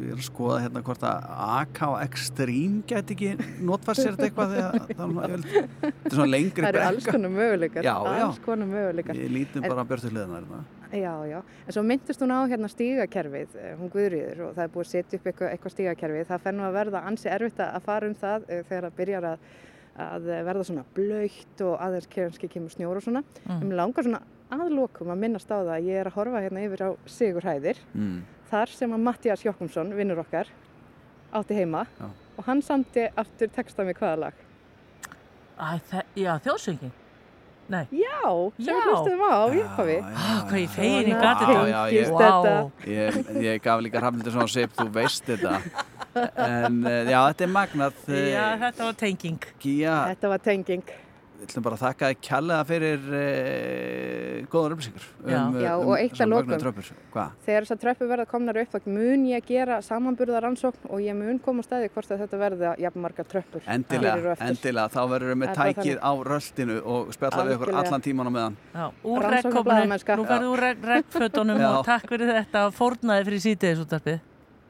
ég er að skoða hérna hvort að AK Extreme gæti ekki notfært sér þetta eitthvað þegar það er svona- lengri Það eru brekka. alls konar möguleikar, alls konar möguleikar. Ég lítum En- bara að björtu hliðina hérna. Já, já, en svo myndist hún á hérna stígakerfið, eh, hún Guðrýður og það er búið að setja upp eitthvað, eitthvað stígakerfið. Það fennu að verða ansi erfitt að fara um það eh, þegar það byrjar að, að verða svona blöytt og aðeins kannski kemur snjór og svona. Mm. Um langar svona aðlokum að minnast á það að ég er að horfa hérna yfir á Sigurhæðir, Mm. þar sem að Mattias Jokkumsson, vinnur okkar, átti heima Já. og hann samti aftur texta með hvaða lag. Æ, þe- já, þjóðsöngin. Nei. Já, sem Já. við hlustum á í upphafi. Ah, hvað ég fegin í Svona gatið Já, já, þetta. Ég, ég gaf líka Hrafnildur svona sip, þú veist þetta. *laughs* En eh, já, þetta er magnað. eh, Já, þetta var tenging. Gía, Þetta var tenging. Við ætlum bara að þakka þér kjallega fyrir e, góðar upplýsingar Já. um, Já, um, og eitt að lokum. Þegar þessar tröppur verða komnar upp, þá mun ég gera samanburðar rannsókn og ég mun koma á staði hvort að þetta verða jafn margar tröppur. Endilega, endilega, þá verður við með tækið á röldinu og spjalla við ykkur allan tíman á meðan. Já, úr blaðamennska. nú ferðu úr Já. og takk fyrir þetta og fórnaði fyrir sítiðisúttarpið.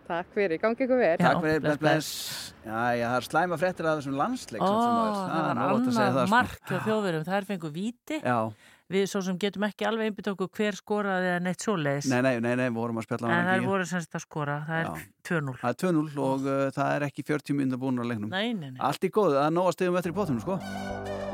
Takk fyrir, gangi ykkur vel. Já, Takk fyrir, bless, bless. Já, já, það er slæma fréttir af þessum landsleik. Ó, það var er að annað sko. mark hjá þjóðverðum, það er fengu víti. Já, Við svo sem getum ekki alveg einbytt okkur hver skoraði eða neitt svoleiðis. nei, nei, nei, nei, vorum að spjalla á En hana það ekki. voru semst að skora, það er Já. 2-0. Það er 2-0 og uh, það er ekki 40 minnur búin á leiknum. Nei, nei, nei. Allt í góðu, það er nóg að stegum eftir í bóttunum, sko.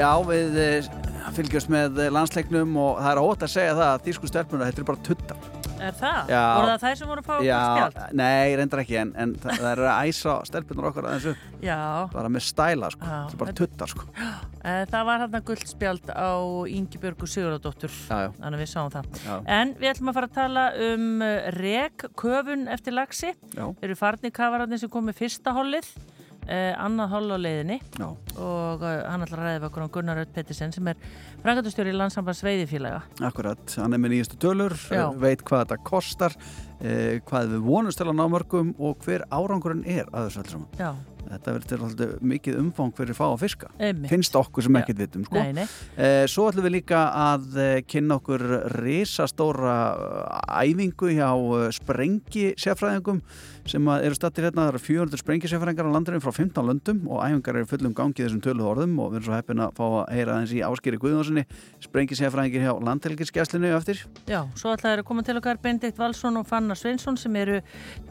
Já, við eh, fylgjumst með eh, landsleiknum og það er ótt að segja það að þýsku stelpuna, þetta er bara tuttar. Er það? Já. Voru það þær sem voru að fá Já, guldspjald? nei, reyndar ekki en, en það, það er að æsa stelpunar okkar aðeins upp Já. bara með stæla sko, Já. það er bara tuttar sko Eh, Það var hann guldspjald á Ingibjörgu Sigurðardóttur Já, já. þannig að við sáum það Já. en við ætlum að fara að tala um rek, köfun eftir lagsi Já. Þeir eru farnir kafararnir sem komið fyrsta hollið eh, annað holl á leiðinni Já. og eh, hann ætlar að ræða okkur um Gunnar Rött Pettersen sem er frangatustjóri í landsambands veiðifélaga Akkurat, hann er með nýjastu tölur, Já. veit hvað þetta kostar, eh, hvað við vonumst til að ná mörgum og hver árangurinn er að þessu alls saman. Já, Þetta verður til alltaf mikið umfang fyrir fá að fiska. Einmitt. Finnst okkur sem ekkert vitum, sko. Nei, nei. Eh, svo ætlum við líka að eh, kynna okkur risastóra eh, æfingu hjá eh, sprengi sérfræðingum sem eru stattir hérna, það eru 400 sprengisefræðingar á landinu frá 15 löndum og æfingar eru fullum gangi í þessum töluð orðum og við erum svo heppin að fá að heyra aðeins í áskýri Guðjónssoni sprengisefræðingir hjá landhelgiskesslinu eftir. Já, svo ætlaði að koma til okkar Benedikt Valsson og Fanna Sveinsson sem eru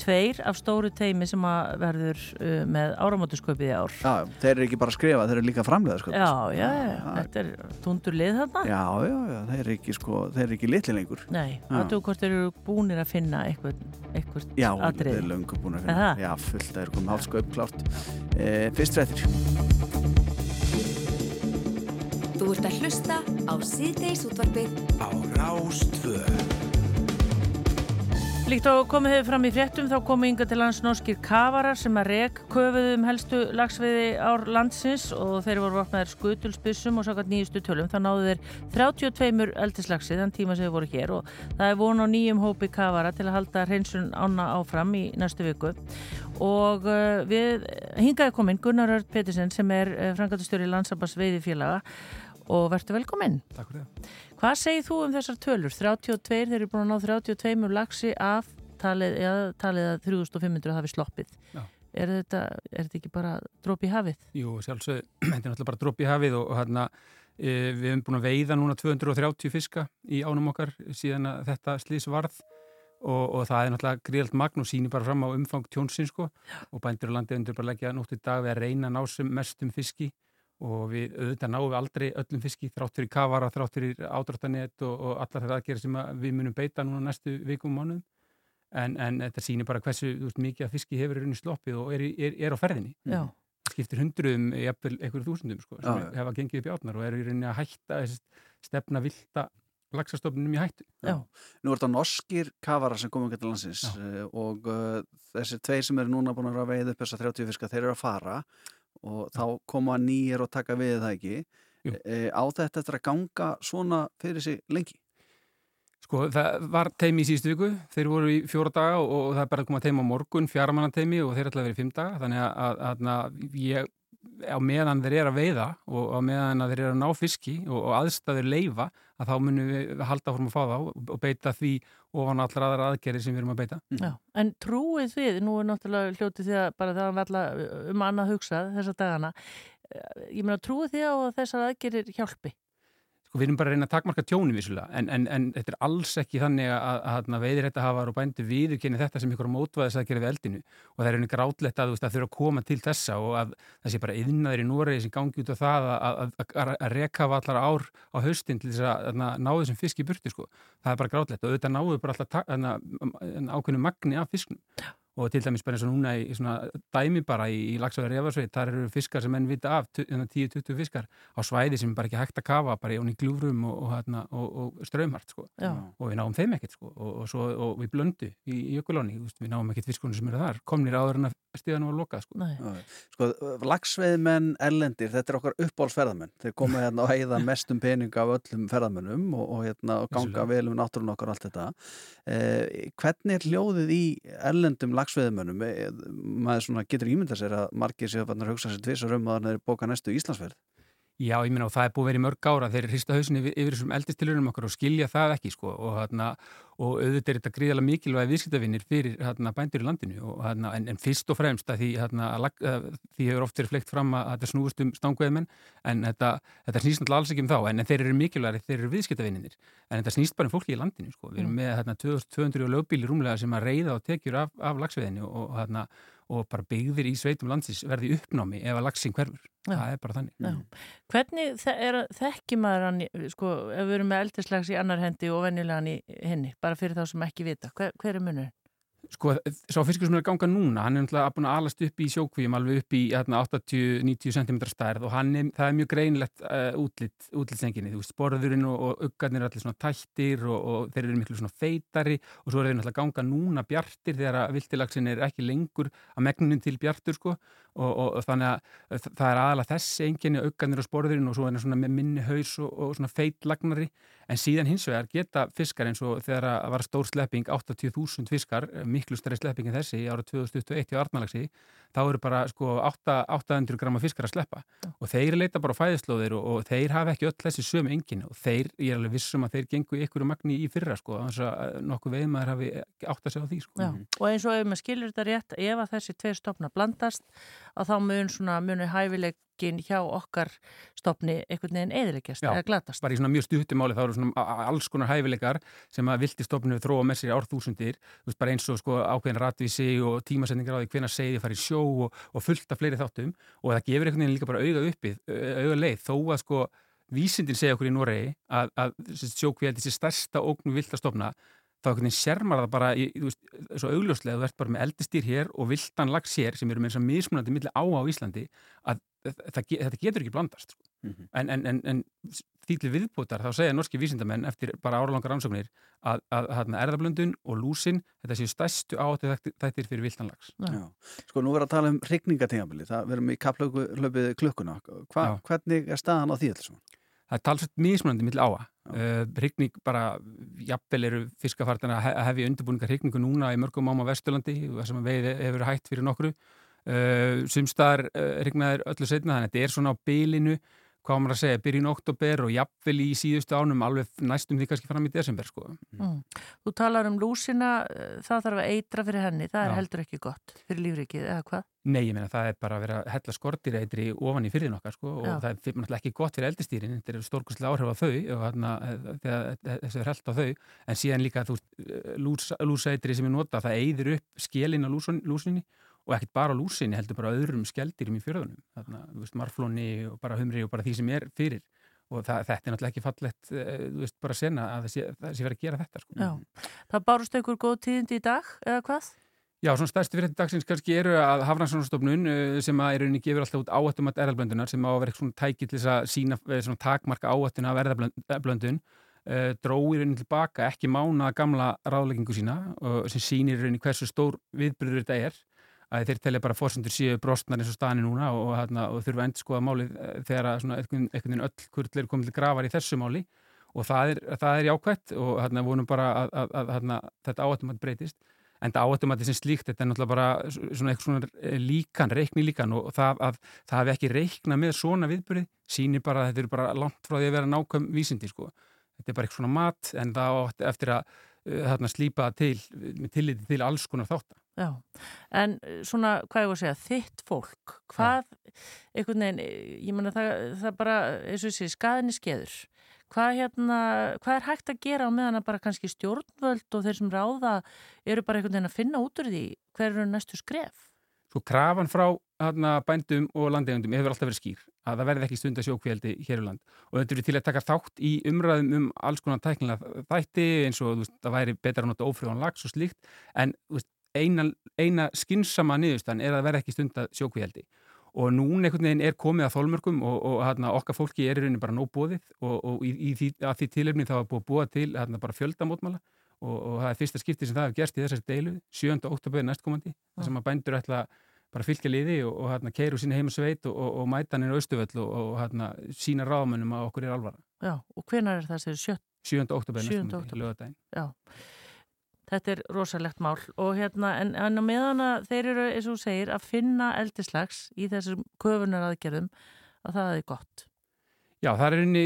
tveir af stóru teimi sem að verður uh, með áramótusköpið í ár. Já, þeir eru ekki bara að skrifa, þeir eru líka framlega sko. Já, já, já, þetta er tundur lið þarna. Já, já, já, þeir eru ekki sko, þeir eru ekki litli lengur. Nei, Að löngu búin að Er finna. það? Já, fullt, þeir eru komið hálfsku uppklárt. E, fyrst fréttir. Þú ert að hlusta á síðdeis útvarpið Á Rástvö Líkt og komið hefur fram í fréttum þá komu yngar til lands norskir kafarar sem að rek köfuðu um helstu lagsveiði ár landsins og þeir voru vopnaðir skutulsbyssum og sákat nýjustu tölum. Það náðu þeir 32 eldislagsið þann tíma sem þeir voru hér og það er von á nýjum hópi kafara til að halda hreinsun ána áfram í næstu viku. Og uh, við hingaði komin Gunnar Örd Pettersen sem er uh, frangatustjóri landsambars veiðifélaga og verður velkominn. Takk fyrir það. Hvað segir þú um þessar tölur? 32, þeir eru búin að ná 32 lagsi af talið, ja, talið að 3500 hafi sloppið. Já. Er þetta, er þetta ekki bara dróp í hafið? Jú, sjálfsög, *clears throat* þetta er náttúrulega bara dropp í hafið og, og hérna, e, við hefum búin að veiða núna 230 fiska í ánum okkar síðan að þetta slís varð og, og það er náttúrulega gríðalt magn og sýnir bara fram á umfang tjónsins sko og bændur og landið undir bara leggja nótt í dag við að reyna að ná sem mestum fiski og við auðvitað náum við aldrei öllum fiski þrátt fyrir kavara, þrátt fyrir ádráttanett og, og allar þeirra aðgerið sem að við munum beita núna næstu vikum og mánuðum en, en þetta sýnir bara hversu veist, mikið að fiski hefur í rauninni sloppið og er, í- er, er á ferðinni Já. skiptir hundruðum, jafnvel einhverjum þúsundum sko, sem Já. hefa gengið upp í átnar og eru í rauninni að hætta þessi stefna vilda laxastofnum í hættu Já. Nú er þetta norskir kafarar sem komum til landsins uh, og uh, þessir tveir sem eru núna búin að veiða upp þessa 30 fiska, þeir eru að fara og þá koma nýjir og taka við það ekki. Jú. E, á þetta eftir að ganga svona fyrir sig lengi? Sko, það var teimi í síðustu viku, þeir voru í fjóra daga og, og það er bara að koma teimi á morgun, fjaramanna teimi og þeir ætla að vera í fimm daga, þannig að, að, að, að ég, á meðan þeir eru að veiða og á meðan þeir eru að ná fiski og, og aðstæður leifa, að þá munum við halda fórum að fá þá og beita því ofan allar aðra aðgerið sem við erum að beita. Já. En trúið þið, nú er náttúrulega hljótið því að bara það var alltaf um annað hugsað þessa dagana. Eh, Ég meina, trúið þið á að þessar aðgerir hjálpi? Sko við erum bara að reyna að takmarka tjóni vissulega en, en, en þetta er alls ekki þannig að, að, að veiðréttahafar og bændur viðurkenni þetta sem ykkur á mótvæðis að gera við eldinu og það er einhvernig grátlegt að, þú veist, að þurfa að koma til þessa og að það sé bara yðnaður í Núregi sem gangi út af það að, að, reka allar ár á haustin til þess að, ná þessum fisk í burti sko. það er bara grátlegt og auðvitað náðu bara alltaf ákveðnu magni af fisknum og til dæmis bara eins og núna í svona dæmi bara í, í Lagsvæður Efarsveit, þar eru fiskar sem menn vita af, tu- hérna 10-20 fiskar á svæði sem bara ekki hægt að kafa, bara í onni glúfrum og, og, hérna, og, og ströymhart sko. Og við náum þeim ekkert sko. og, og, svo, og við blöndu í, í jökulóni við náum ekkert fiskunum sem eru þar, komnir áður en að stíðan var lokað sko. Nei. Sko, lagsveiðmenn ellendir, þetta er okkar uppbólsferðamenn. Þeir koma hérna og heiða mestum pening af öllum ferðamennum og, og, hérna, og ganga vel um náttúrun okkar og allt þetta. Eh, hvernig er hljóðið í ellendum lagsveiðmennum? Eh, maður svona getur ímyndað sér að margir sér að hugsa sér tvisar um að þeir bóka næstu Íslandsferð. Já, ég meina og það er búið í mörg ára þeir hrista hausinni yfir, yfir þessum eldistilurinnum okkar og skilja það ekki sko og, hérna, og auðvitað er þetta gríðalega mikilvægi viðskiptavinnir fyrir hérna, bændur í landinu og, hérna, en, en fyrst og fremst að því, að því hefur oft verið fleikt fram að þetta snúist um stangveðmenn en þetta, þetta snýst náttúrulega alls ekki um þá en, en þeir eru mikilvægi, þeir eru viðskiptavinnir en þetta snýst bara um fólki í landinu sko. Við erum með hérna, 2200 lögbíli rúmlega sem að reyða og tekjur af, af lagsveðinu og, og, hérna, og bara byggðir í sveitum landsins verði uppnámi ef að lagsin hverfur Já. það er bara þannig Já. Hvernig þe- er, þekki maður hann, sko, ef við erum með eldislags í annar hendi og venjulegan í henni, bara fyrir þá sem ekki vita, hver, hver er munur? Sko, sá fiskur sem er að ganga núna, hann er náttúrulega búin að alast upp í sjókvíum alveg upp í hérna, 80-90 cm stærð og er, það er mjög greinlegt uh, útlitt, útlitsenginni, þú veist, sporðurinn og, og uggarnir er allir svona tættir og, og þeir eru miklu svona feitari og svo er þeir náttúrulega ganga núna bjartir þegar að viltilagsin er ekki lengur að megnunum til bjartur, sko. Og, og, þannig að það er aðalega þessi enginni, uggarnir og sporðurinn og svo er hann svona með minni haus og, svona feitlagnari en síðan hins vegar geta fiskar eins og þegar að var stór slepping 80.000 fiskar, miklu stærri slepping en þessi ára 2021 í Arnalagsi þá eru bara sko 8, 800 grama fiskar að sleppa. Og þeir leita bara fæðislóðir og, og þeir hafa ekki öll þessi sömu engin. Og þeir, ég er alveg vissum að þeir gengu ykkur magni í fyrra sko, þannig að nokkuð veiðmaður hafi átt að segja á því sko. Já, og eins og ef maður skilur þetta rétt, ef að þessi tveir stopna blandast, að þá mun svona munur hæfileikin hjá okkar stopni einhvern veginn eðileggjast eða glatast. bara í svona mjög stuttumáli þá eru svona alls konar hæfileikar sem að vilti stopninu þróa með sér árþúsundir þú veist bara eins og sko ákveðin ratvísi og tímasetningar á því hvenær segið fara í sjó og, og fullt af fleiri þáttum og það gefur einhvern veginn líka bara auga uppið auga leið þó að sko vísindin segja okkur í Noregi að, að sjókvíaldi sé stærsta ógnu vilt að stopna þá einhvern veginn sérmar það bara í, veist, svo augljóslega þú ert bara með eldistýr hér og viltan lags hér sem eru með þess að mismunandi milli á á Íslandi að það, ge- þetta getur ekki blandast sko. En, en, en, en þýtli viðbútar þá segja norski vísindamenn eftir bara áralangar rannsóknir að, að, að erðablöndun og lúsin þetta séu stærstu áttu þættir fyrir viltan lags Já. Sko nú verður að tala um hrygningatíðanbili, það verðum í kapplöpið klukkuna. Hva, hvernig er staðan á því alls? Það er talsveit mismunandi milli áa. Uh, hrygning bara, jafnvel eru fiskafartin að he- að hefja undirbúningar hrygningu núna í mörgum áma Vesturlandi, það sem að veið hefur verið hægt fyrir nokkru. Uh, Sumstaðar uh, hrygnaðir öllu setna, þannig að þetta er svona á bylinu, hvað maður að segja, byrjun oktober og jafnvel í síðustu ánum alveg næstum því kannski fram í desember, sko. Mm. Þú talar um lúsina, eh, það þarf að eitra fyrir henni, það er Já. heldur ekki gott fyrir lífrikið, eða hvað? Nei, ég meina það er bara að vera að hella skortir eitri ofan í fyrir nokkar sko og Já. það er náttúrulega ekki gott fyrir eldistýrin þetta er stórkustlega áhrif á þau og þarna eh, þegar þessu er held á þau en síðan líka þú veist lúsaeitri sem ég nota það eyðir upp skjelin á lúsun, lúsinni og ekkert bara á lúsinni heldur bara öðrum skeldýrum í fjörðunum þarna, þú veist, marflóni og bara humri og bara því sem er fyrir og það, þetta er náttúrulega ekki fallegt eh, þú veist, bara sena að það sé, það sé verið að gera þetta sko. Já. Það bárust einhver góð tíðindi í dag, eða hvað? Já, svona stærstu fyrir þetta dagsins kannski eru að Hafranssonstofnun sem að er rauninni gefur alltaf út áættum að erðalblöndunar sem á að vera svona tæki til þess að sína eh, svona takmarka áættun af erðalblöndun uh, drói rauninni tilbaka ekki mána gamla ráðleggingu sína sem sýnir rauninni hversu stór viðbyrður þetta er að þeir telja bara fórsendur síu brostnar eins og staðinu núna og, og, og þurfa að endur skoða málið eh, þegar einhvern veginn öll kurl eru komið til grafar í þessu máli og það er, það er jákvætt og hérna vonum bara að, að, að, að þetta áættum að breytist en þetta sem slíkt, þetta er náttúrulega bara svona eitthvað svona eh, líkan, reikni líkan og það að það hafi ekki reikna með svona viðbyrði, sýnir bara að þetta eru bara langt frá því að vera nákvæm vísindi sko. Þetta er bara eitthvað svona mat en það átti eftir að þarna slípa til með tilliti til alls konar þáttar. Já, en eh, svona, hvað ég var að segja, þitt fólk, hvað, einhvern veginn, eh, ég menna það, það bara, eins og þessi, skaðinni skeður, hvað hérna, hvað er hægt að gera á meðan að bara kannski stjórnvöld og þeir sem ráða eru bara einhvern veginn að finna út úr því hver eru næstu skref? Svo krafan frá hana, bændum og landegundum hefur alltaf verið skýr að það verði ekki stund að sjókvéldi hér í land. Og þetta eru til að taka þátt í umræðum um alls konar tæknilega þætti eins og veist, það væri betra að nota ófrjóðan lags og slíkt. En veist, eina, eina skynsama niðurstan er að verði ekki stund að sjókvéldi og núna einhvern veginn er komið að þólmörkum og, og hana, okkar fólki er í rauninni bara nóbóðið og, og í, í því, að því tilefni þá er búið að búa til hana, bara fjöldamótmala og, og það er fyrsta skipti sem það hefur gerst í þessari deilu 7. oktober næstkomandi þar sem að bændur ætla bara fylgja liði og, og hérna keiru sína heimasveit og, og, og mæta hann inn á Östuvöll og, og sína ráðmönnum að okkur er alvara. Já, og hvenar er það sér sjött? 7. oktober 7. næstkomandi, október. lögadaginn. Já, þetta er rosalegt mál og hérna, en, en meðan að þeir eru, eins og segir, að finna eldislags í þessum köfunar aðgerðum að það er gott. Já, það er einni,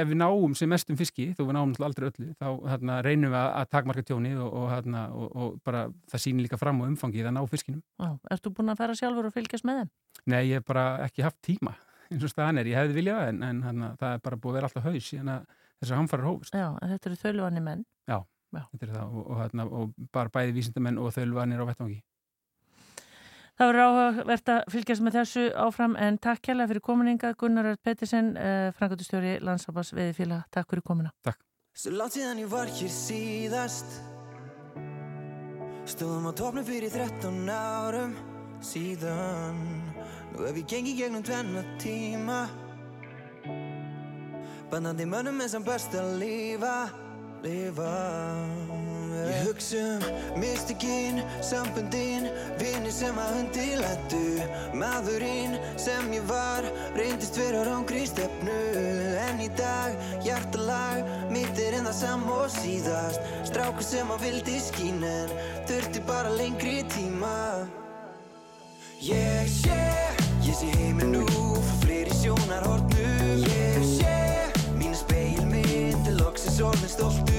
ef við náum sem mestum fiski, þó við náum aldrei öllu, þá hérna, reynum við að, takmarka tjónið og, og, hérna, og, og bara það sýnir líka fram á umfangið að ná fiskinum. Já, ertu búin að fara sjálfur og fylgjast með þeim? Nei, ég hef bara ekki haft tíma *laughs* eins og staðan er, ég hefði viljað en, en hérna, það er bara búið að vera alltaf haus síðan að þessar hamfarar hófust. Já, en þetta eru þöluvanni menn. Já, Já. þetta er það og, og, og bara bæði vísindamenn og þölvanir á vettvangi. Það verður áhugavert að fylgjast með þessu áfram en takk kærlega fyrir komininga Gunnar Ört Pettersen, eh, frangöndustjóri Landsabas Veðifíla. Takk fyrir komina. Takk. Svo látt síðan ég var hér síðast Stóðum á topnum fyrir 13 árum síðan Nú hef ég gengið gegnum tvenna tíma Bannandi mönnum er sem best að lifa, lifa. Ég hugsa um mystikinn, sambundinn, vinni sem að hundi lættu Maðurinn sem ég var, reyndist vera rángri stefnu. En í dag, hjartalag, mitt er en það sam og síðast. Strákur sem að vildi skín en þurfti bara lengri tíma. Ég sé, ég sé heiminn nú, frá fleiri sjónarhornum Ég loksins orðin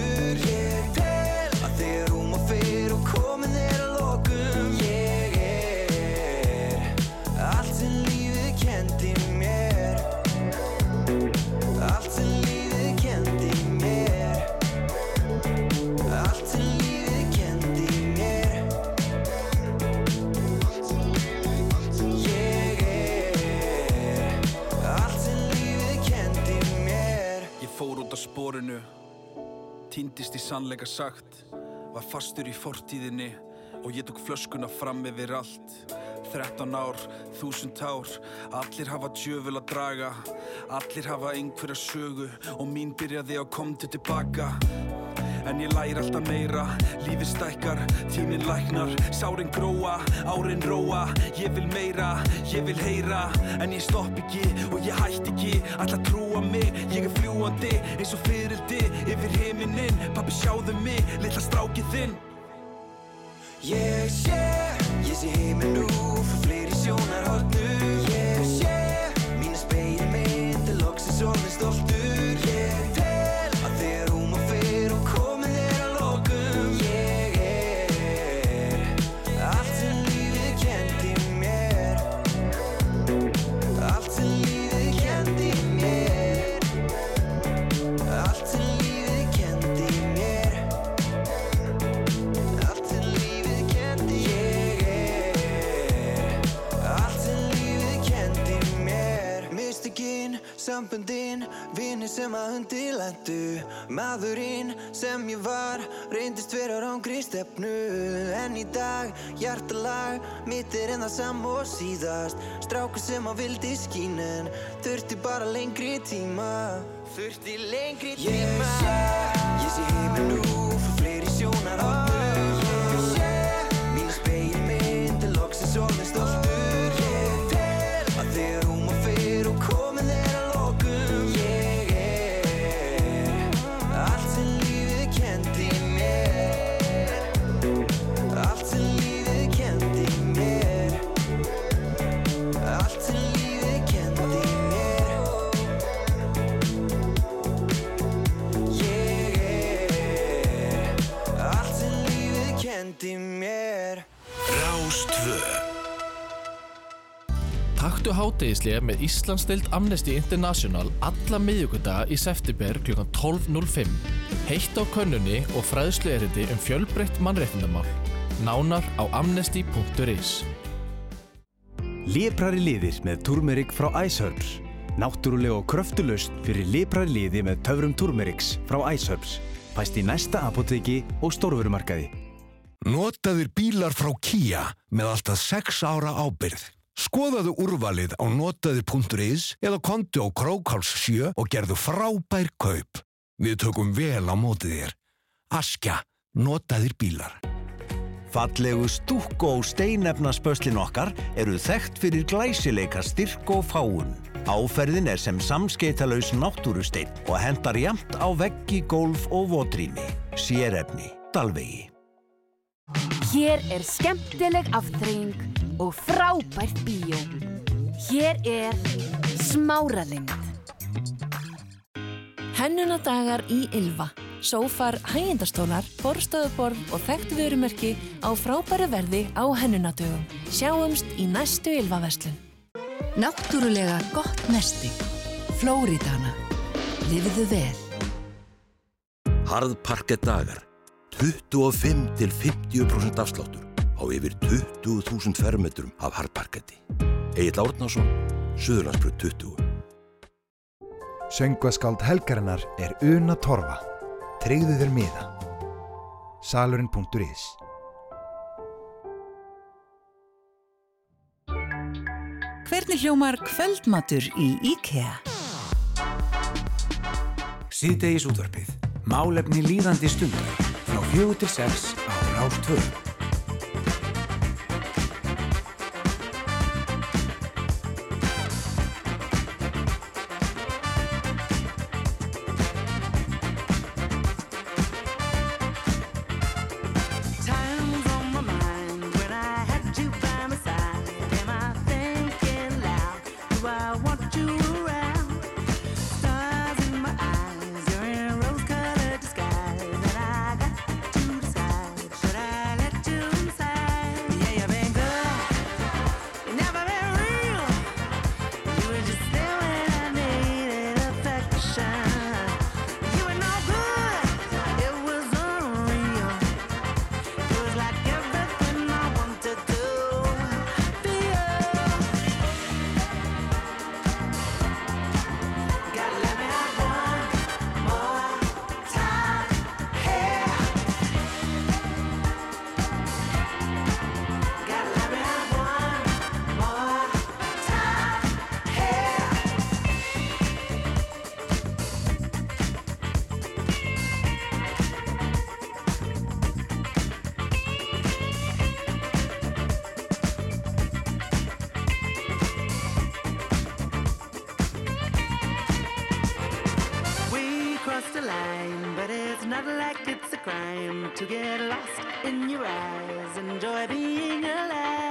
sannleika sagt, var fastur í fortíðinni og ég tók flöskuna fram yfir allt. 13 ár, þúsund ár, allir hafa djöful að draga, allir hafa einhverja sögu og mín byrjaði á komdu tilbaka. En ég læri alltaf meira, lífið stækkar, tíminn læknar, sárin gróa, árin róa, ég vil meira, ég vil heyra, en ég stopp ekki og ég hætti ekki, að trúa mig, ég er fljúandi eins og fyrildi yfir heiminin, pappi sjáðu mig, litla strákið þinn. Ég sé, ég sé heiminn nú, frá fleiri sjónarhornum Ég sé, mínu speilmynd, er loksins orðin stoltur sambundinn Vinni sem að hundi lendu Maðurinn sem ég var Reyndist vera rángri stefnu. En í dag, hjartalag Mitt er en það sam og síðast. Strákur sem að vildi skín En þurfti bara lengri tíma. Þurfti lengri tíma. Ég sé, ég sé heiminn nú Frá fleiri sjónarhornum lífið kendi mér Rástvö Taktu hátegislega með Íslandsdeild Amnesty International alla miðjögunda í september kl. 12.05. Heitt á könnunni og fræðslu erindi um fjölbreytt mannréttindamál. Nánar á amnesty.is Liprari liðir með turmerik frá Iceherbs. Náttúrulega og kröftulust fyrir liprari liði með töfrum turmeriks frá Iceherbs. Fæst í næsta apoteki og stórverumarkaði. Notaðir bílar frá Kia með alltaf 6 ára ábyrð. Skoðaðu úrvalið á notaðir.is eða kontu á Krókáls 7 og gerðu frábær kaup. Við tökum vel á mótið þér. Askja, notaðir bílar. Fallegu stúkk og steinefnaspöslin okkar eru þekkt fyrir glæsileika styrk og fáun. Áferðin er sem samskeitalauðs náttúrusteinn og hendar jamt á veggi, gólf og votrými. Sérefni, Dalvegi. Hér er skemmtileg aftreying og frábært bíó. Hér er smáralind. Hennunadagar í Ylva. Sófar, hægindastólar, borstofuborð og þekkt vörumerki á frábæru verði á hennunadögum. Sjáumst í næstu Ylva-verslun. Náttúrulega gott nesti. Flóridana. Lifiðu vel. Harðparkett dagar. 25 til 50% afsláttur á yfir 20.000 fermetrum af harðparketti. Egil Árnason, Suðurlandsbröð 20. Söngvaskáld helgarinnar er Una Torfa. Treyðu þér miða. Salurinn.is Hvernig hljómar kvöldmatur í IKEA? Síðdegis útvarpið. Málefni líðandi stundar. Frá fjögur til sex á Rástvöðu. Get lost in your eyes. Enjoy being alive.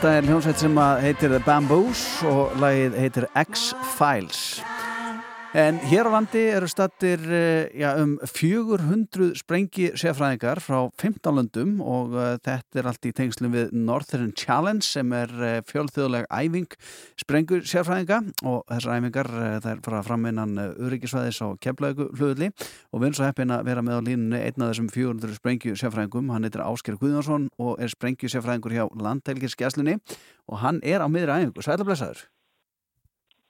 Þetta er hljómsveit sem heitir The Bamboos og lagið heitir X-Files. En hér á landi eru stattir ja, um 400 sprengi sérfræðingar frá 15 löndum og uh, þetta er allt í tengslum við Northern Challenge sem er uh, fjölþjóðleg æfing sprengu sérfræðinga og þessar æfingar er fara fram innan öryggisvæðis á keflaugu flugulli og við erum svo heppin að vera með á línunni einn af þessum 400 sprengju sérfræðingum, hann heitir Ásker Guðjónsson og er sprengju sérfræðingur hjá Landhelgiskesslunni og hann er á miðri æfingu, sælablesaður.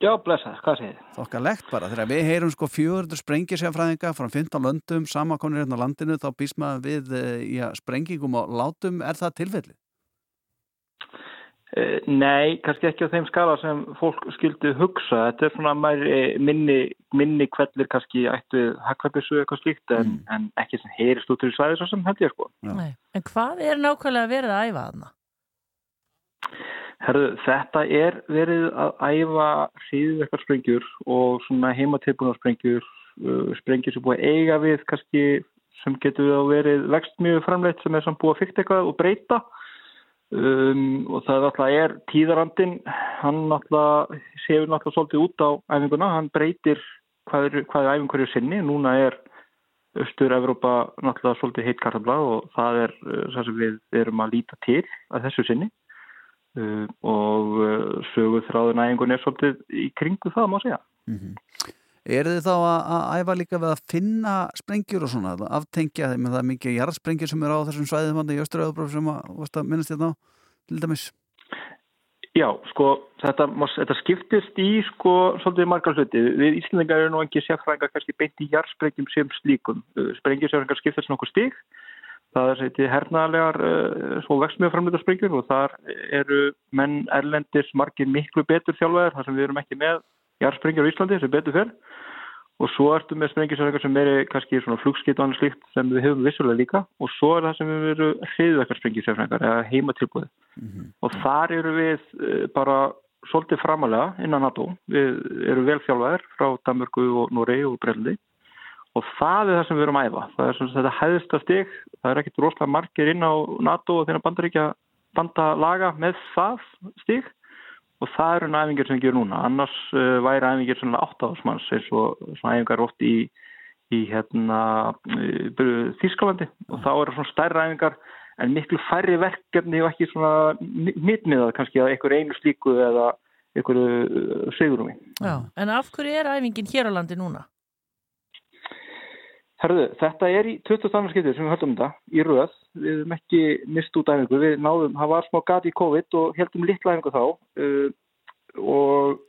Já, blessa, hvað segir þið? Þokkalegt bara, þegar við heyrum sko 400 sprengisjafræðinga frá 15 löndum, samakonir hérna á landinu, þá býst maður við eh, já, sprengingum og látum, er það tilfelli? Uh, nei, kannski ekki á þeim skala sem fólk skildi hugsa. Þetta er svona mæri, minni, minni kvellir kannski ættu hakkvæpissu eitthvað slíkt en, en ekki sem heyrist út til svæði svo sem held ég sko. Nei. En hvað er nákvæmlega verið að æfa þarna? Herðu, þetta er verið að æfa hríðverkarsprengjur og svona heimatilbúinarsprengjur, uh, sprengjur sem búið eiga við kannski sem getur verið vext mjög framleitt sem er samt búið að fykta eitthvað og breyta. Um, og það alltaf er tíðarandin, hann alltaf séur alltaf svolítið út á æfinguna, hann breytir hvað er, hvað er æfing hverju sinni, núna er Östur-Evrópa náttúrulega svolítið heitt kartabla og það er uh, það sem við erum að líta til að þessu sinni og uh, söguð þráðun æfingun er svolítið í kringu það má segja. Er þið þá að, að æfa líka við að finna sprengjur og svona, aftengja þeim með það er mikið jarðsprengjur sem eru á þessum svæðum í Östuröðubróf sem að, minnast hérna á til dæmis? Já, sko, þetta, þetta skiptist í sko svolítið margar hluti. Við Íslandingar eru nú ekki sérfræðingar kannski beint í jarðsprengjum sem slíkum. Sprengjusérfræðingar skiptast nokkuð stík. Það er þetta hernaðalegar uh, svo vextmjög framleita sprengjur og þar eru menn erlendis margir miklu betur þjálfaðir þar sem við erum ekki með jarðsprengjur á Íslandi sem betur fyrr. Og svo ertu með sprengjusérfræðingar sem eru kannski svona flugskitt og annað slíkt sem við höfum vissulega líka og svo er það sem við verum hriðverkar sprengjusérfræðingar eða heimatilbúið og þar eru við eh, bara svolítið framalega innan NATO. Við erum vel þjálfaðir frá Danmörku og Noregi og Breldi og það er það sem við erum að æfa. Það er svona þetta hæðista stig, það er ekkit rosalega margir inn á NATO og þeirra bandaríkja bandalaga með það stig og það eru æfingir sem við gerum núna. Annars uh, væri æfingir svona áttaðarsmanns eins og svona æfingar oft í, í hérna uh, Þískalandi og þá eru svona stærra æfingar en miklu færri verkefni og ekki svona mittmiðað kannski að einhver einu slíku eða einhverju sigurumi. Já, en af hverju er æfingin hér á landi núna? Herðu, þetta er í 22. skiptið sem við höldum þetta í röð. Við hefum ekki mist út æfingu. Við náðum, það var smá gati í COVID og heldum litla æfingu þá uh, og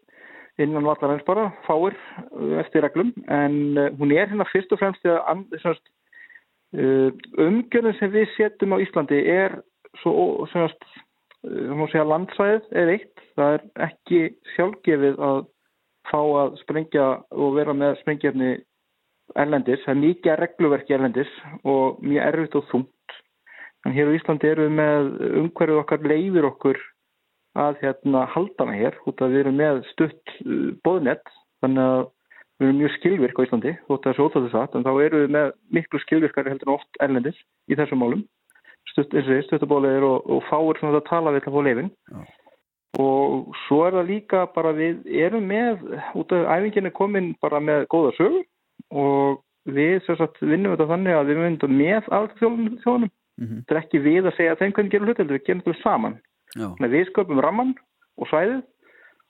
innan vallarins bara, fáir uh, eftir reglum. En uh, hún er hérna fyrst og fremst því að uh, umgjörðin sem við setjum á Íslandi er svo, semast, uh, má segja landsvæðið er eitt. Það er ekki sjálfgefið að fá að sprengja og vera með sprengjefni erlendis, það er mikið regluverki erlendis og mjög erfitt og þungt. En hér á Íslandi erum við með umhverfið okkar leifir okkur að hérna haldana hér, út að við erum með stutt uh, boðnett, þannig að við erum mjög skilvirk á Íslandi, þótt að það er svo óþáttu satt, en þá erum við með miklu skilvirkari heldur en oft erlendis í þessum málum, stutt, eins og og, fáir svona að tala við til að fá leifin. Og svo er það líka bara við erum með, út af æfingin er komin bara með góða sögur og við sagt, vinnum þetta þannig að við myndum með alþjóðunum. Þetta er ekki við að segja að þeim hvernig gerum hluti, við gerum þetta saman. Við sköpum ramman og svæðið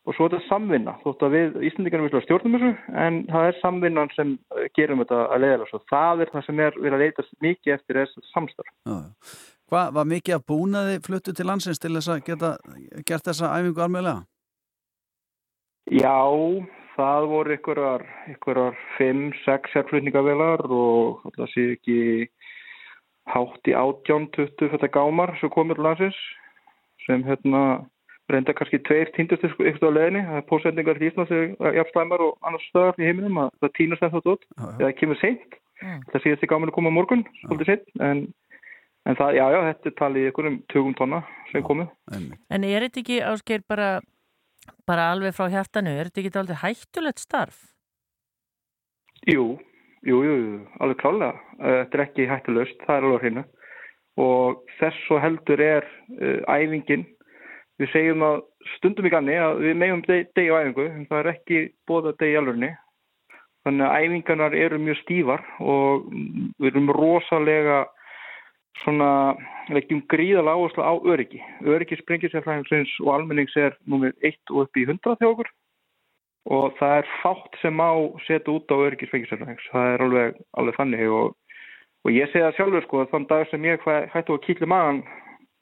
og svo er þetta samvinna. Þótt að við Íslandingarnir vilja stjórnum þessu en það er samvinnan sem eh, gerum þetta að leiðala svo. Það er það sem er verið að leitast mikið eftir þessu samstarf. Hvað var mikið að búnaði fluttu til landsins til þess að geta gert þessa æfingu almeinlega? Já, það voru einhverjar, einhverjar 5-6 sérflutningavelar og það sé ekki hátt í 18-20 þetta gámar sem komur til landsins sem hérna reynda kannski tveir týndustu ykkur á leðinni það er pósendingar í Íslands jafnslæmar og annars stöðar í heiminum að það týnast þetta út. Eða kemur seint. Það síðast í gáminu koma morgun svolítið seint en, en það, já, já, þetta er talið í einhverjum tugum tonna sem komu. En er þetta ekki áskeir bara, bara alveg frá hjartanu, er þetta ekki aldrei hættulegt starf? Jú, jú, jú, alveg klálega. Eh, Þetta er ekki hættulöst, það er alveg hreinu. Og þess og heldur er uh, æfingin. Við segjum að stundum í ganni að við megum deg, á æfingu, en það er ekki bóða degi í alvörni. Þannig að æfingarnar eru mjög stífar og við erum rosalega svona, leggjum gríðalega áherslu á öryggi. Öryggi sprengisefræðingsins og almennings er nummer 1 og upp í 100 þjá okkur og það er fátt sem má setja út á öryggisfengisverðings. Það er alveg, alveg þannig og, og ég segi það sjálfur sko að þann dag sem ég hætti að kýtla maðan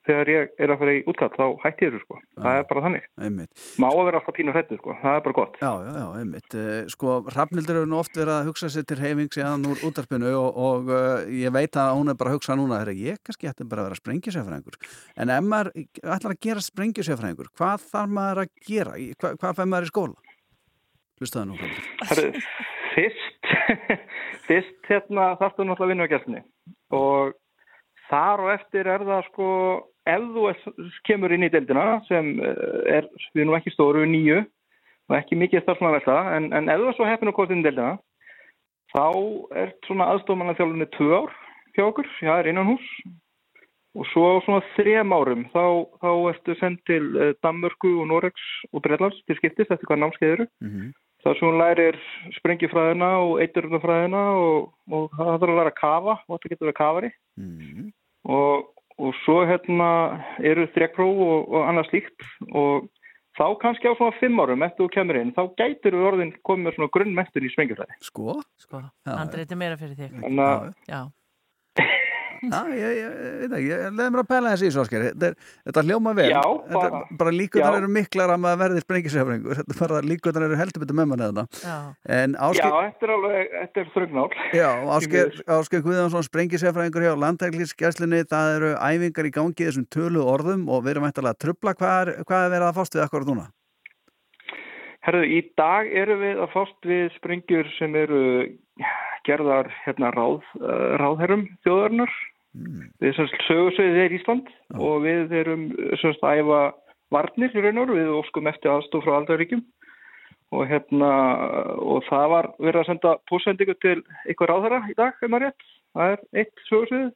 þegar ég er að fara í útkall þá hætti ég þessu sko. Það er bara þannig. Einmitt. Má að vera alltaf pínu hrættu sko. Það er bara gott. Já, já, já, einmitt. Eh, Sko, Hrafnildur hefur nú oft verið að hugsa sér til reyfing síðan úr útarpinu og, og uh, ég veit að hún er bara að hugsa núna þegar ég kannski ætti bara að vera sprengisjöfræðingur. En ef maður ætlar að gera sprengisjöfræðingur, hvað þarf maður að gera? Hva, hvað fær maður í skóla? Hlustaðu nú. Herru, fyrst, *laughs* fyrst hérna þarftu náttúrulega að vinna á gæstinni og þar og eftir er það sko ef þú er, kemur inn í deildina sem eh, er, við erum ekki stóru, níu og ekki mikið starfsmannavelta, en, en ef þú er svo heppin að komast inn í deildina, þá er svona aðstofmanna þjálfunni tvö ár hjá okkur, já, er innan hús og svo svona þrem árum þá, þá ertu sendt til eh, Danmörku og Noregs og Breitlands til skiptist eftir hvað námskeið eru. Það sem hún lærir sprengjufræðina og eiturfræðina og, og það þarf að læra að kafa og þetta getur að vera kafari og, og svo hérna eru þrekpróf og, og annað slíkt og þá kannski á svona fimm árum eftir þú kemur inn, þá gætur þú orðin komið með svona grunnmentur í sprengjufræði. Sko? Sko, Andri, þetta er meira fyrir þig. Þannig að Já. Já, ég, ég, veit ekki, ég leði mér að pæla þessi í svo skeri þetta, er- þetta hljóma vel Já, þetta, bara- bara já. eru miklar að maður verði sprengisefringur þetta bara líkunar eru heldur betur með manni þetta en Já, þetta er alveg, þetta er þrögnál. já, Ásker, Guðjónsson sprengisefringur hjá landtækliskjæslinni það eru æfingar í gangi í þessum tölu orðum og við erum eftir að trubla hvað er, hvað er verið að fást við akkurat núna? Herðu, í dag erum við að fást við sprengjur sem eru gerðar hérna ráð, uh, ráðherrum þjóðarinnar. Við sem sögursveið er Ísland og við erum að æfa varnir í raun og veru, við óskum eftir aðstof frá aldaríkjum og hérna og það var verið að senda pósendingu til ykkur ráðherra í dag, rétt. Það er eitt sögursveið.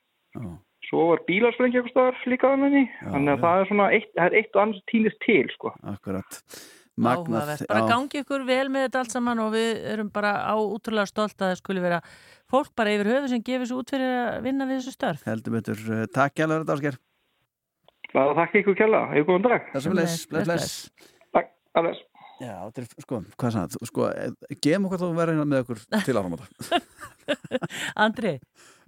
Svo var bílarsprengja eitthvað líka þannig að það er svona eitt, það er eitt og annars týnist til, sko. Akkurat. Áhugavert. Bara gangi ykkur vel með þetta allt saman og við erum bara á útrúlega stolt að það skuli vera fólk bara yfir höfu sem gefur svo út fyrir að vinna við þessu störf. Heldur betur, uh, takk hjá þetta Ásker Það þakka ykkur kjalla, hefur góðan dag. Það sem les, bless, bless Takk, aðeins. Já, þetta er, sko, hvað sann sko, eh, gefum okkur þá að vera hérna með okkur til áramóta *laughs* Andri,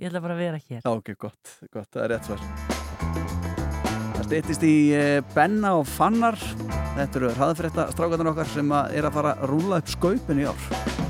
ég ætla bara að vera hér. Já, ok, gott, gott, það er rétt svar Það stýttist í eh, Benna og Fannar. Þetta eru hraðfrétta strákarnir okkar sem að er að fara að rúla upp skaupin í ár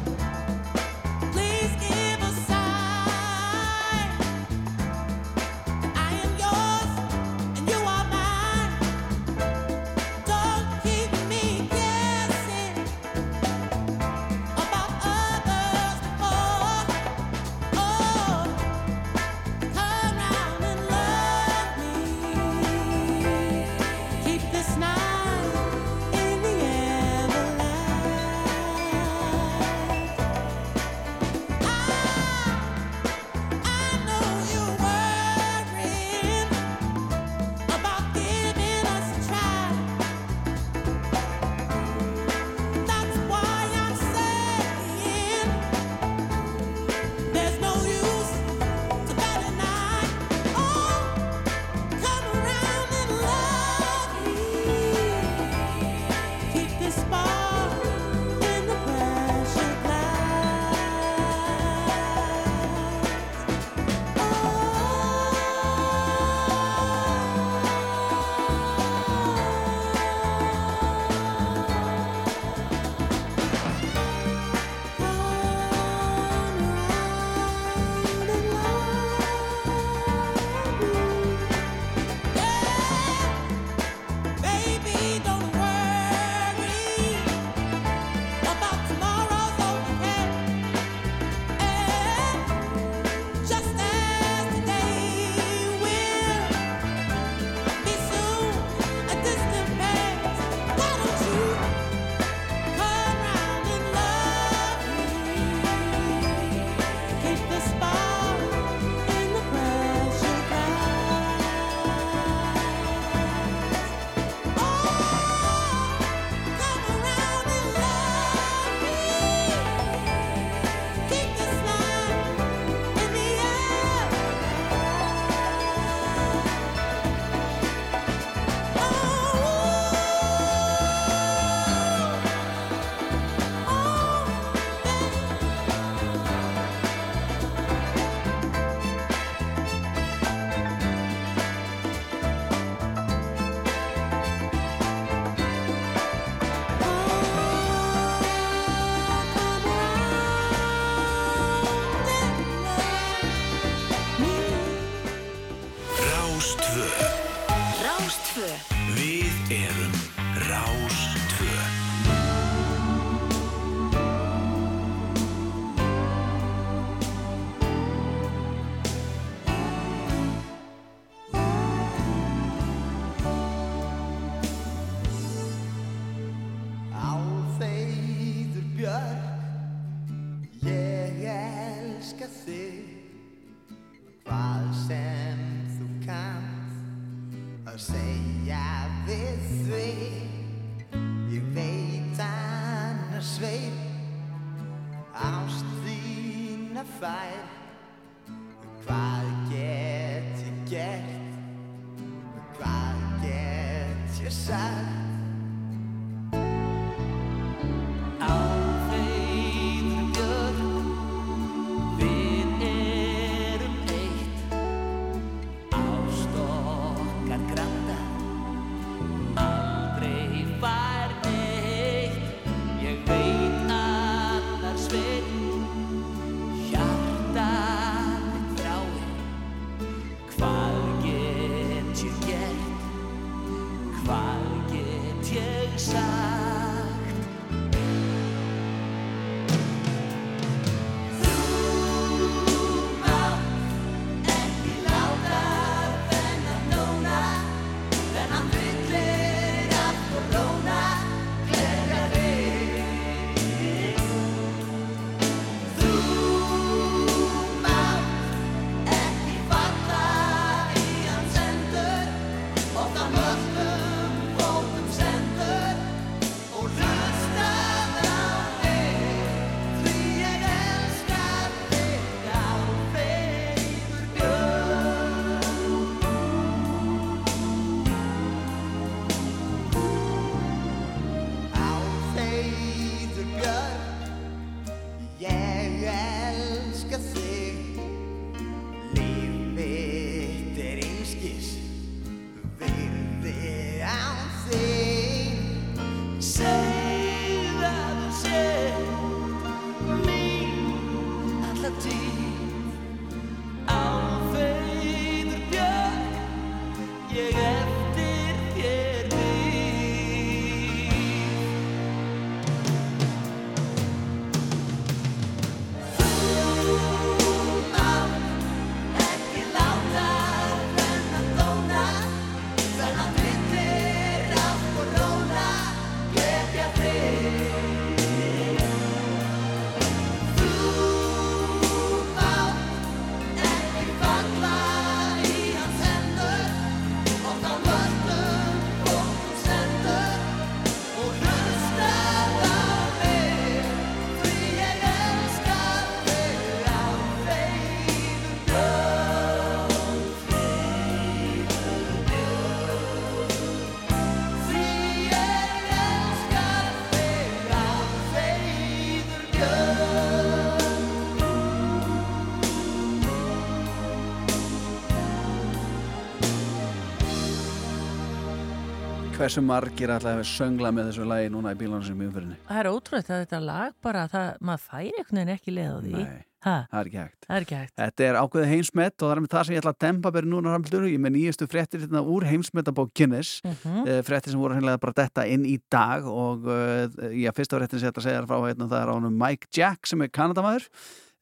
Hversu margir ætlaði að söngla með þessu lagi núna í bílunum umfyrinni? Það er ótrúlega að þetta lag bara, það, maður færi einhvern veginn ekki leið á því. Nei, það er það er ekki hægt. Þetta er ákveðið heimsmet og það er með það sem ég ætla að dempa beri núna framldur. Ég er með nýjustu fréttir hérna úr heimsmetabók Guinness. Mhm. Eh, fréttir sem voru hennilega bara detta inn í dag og uh, já, fyrsta fréttin sem ég ætla að segja þér frá hérna það er á honum Mike Jack sem er kanadamæður.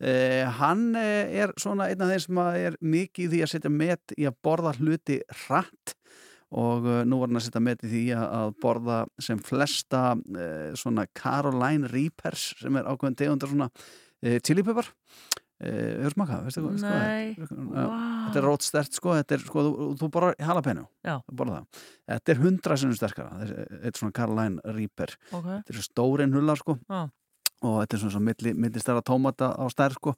Uh, hann uh, er svona einn af þeim sem er mikið í því að setja met í að borða hluti hratt og uh, nú var hann að setja met í því að, að borða sem flesta uh, svona Caroline Reapers sem er ákveðin tegundar svona chilipepar uh, Hefur smakað, veistu hvað? veistu hvað Nei, er? Vá. Þetta er rótstert sko, þetta er sko, þú, þú borðar jalapeno þú það. Þetta er hundra sinnum sterkara þetta er svona Caroline Reaper Ok. Þetta er stórin hullar sko Já. og þetta er svona, svona milli, milli stærra tómata á stærð sko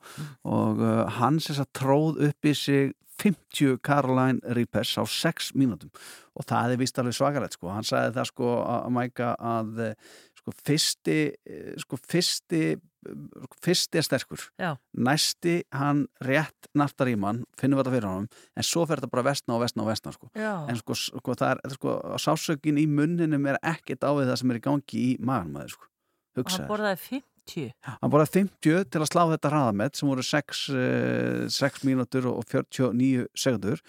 og uh, hann sem sagt tróð upp í sig 50 Caroline Reapers á 6 mínútum og það er vist alveg svakalegt sko, hann sagði það sko að mæka að eh, sko fyrsti eh, sko fyrsti eh, fyrsti er sterkur Já. næsti hann rétt nartar í mann finnum við þetta fyrir honum en svo fer þetta bara vestna og vestna og vestna sko. Já. en sko, sko það er sko, sásökin í munninum er ekkert á við það sem er í gangi í maganum að þér sko. Og hugsa hann borðaði 50. Hann borðaði 50 til að slá þetta hraðamett sem voru 6, uh, 6 mínútur og 49 sekundur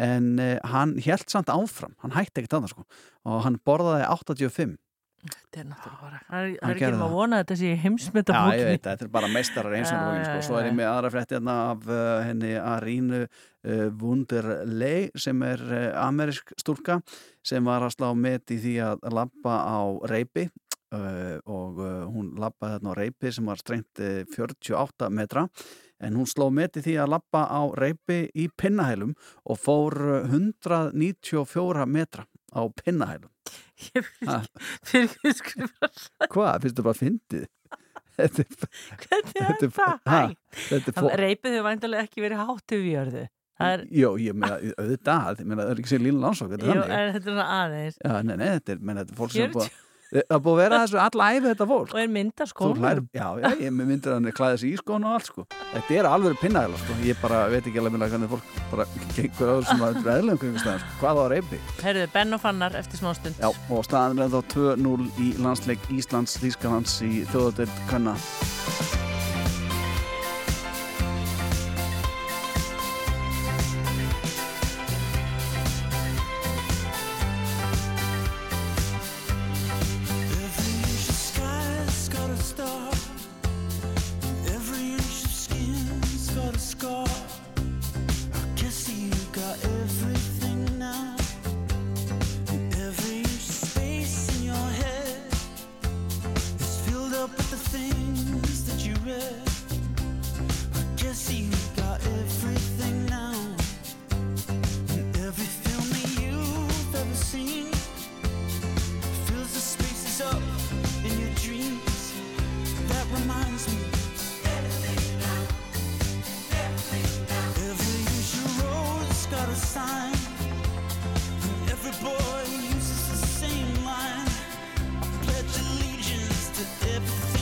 en uh, hann held samt áfram. Hann hætti ekkert annað sko. Og hann borðaði 85 Þetta er náttúrulega bara, það er, er ekki um að vona að þetta sé heimsmynda Já, ég veit, þetta er bara meistarar bókin, já, sko. Svo er ég með aðra frétti hérna af uh, henni Arínu uh, Wunderlei sem er uh, amerisk stúlka sem var að slá met í því að labba á reypi Uh, og uh, hún lappaði þarna á reypi sem var strengt eh, 48 metra en hún sló meti því að lappa á reypi í pinnahælum og fór 194 metra á pinnahælum. Ég ah. fyrir ekki skrifa Hvað? Fyrstu bara að fyndið? *laughs* Hvernig er þetta? Reypið hefur vantilega ekki verið háttu við jörðu. Er... Jó, ég meina auðvitað, ég meina það er ekki sér lína landsók Þetta er aðeins. Þetta er fólk sem búið Það er búið að vera þessu allæfi þetta fólk. Og er mynda skónu. Já, já, ég myndir hann klæða þessu í skónu og allt sko. Þetta er alveg pinnæðilega sko. Ég bara veit ekki alveg minna hvernig fólk bara gengur á þessum að veðlega um kringastæðan sko. Hvað á reyfni? Herðu, Benn og Fannar eftir smá stund. Já, og staðanlega þá 2-0 í landsleik Íslands-Þískalands í þjóðadöld kannan. time. And every boy uses the same line. I pledge allegiance to everything.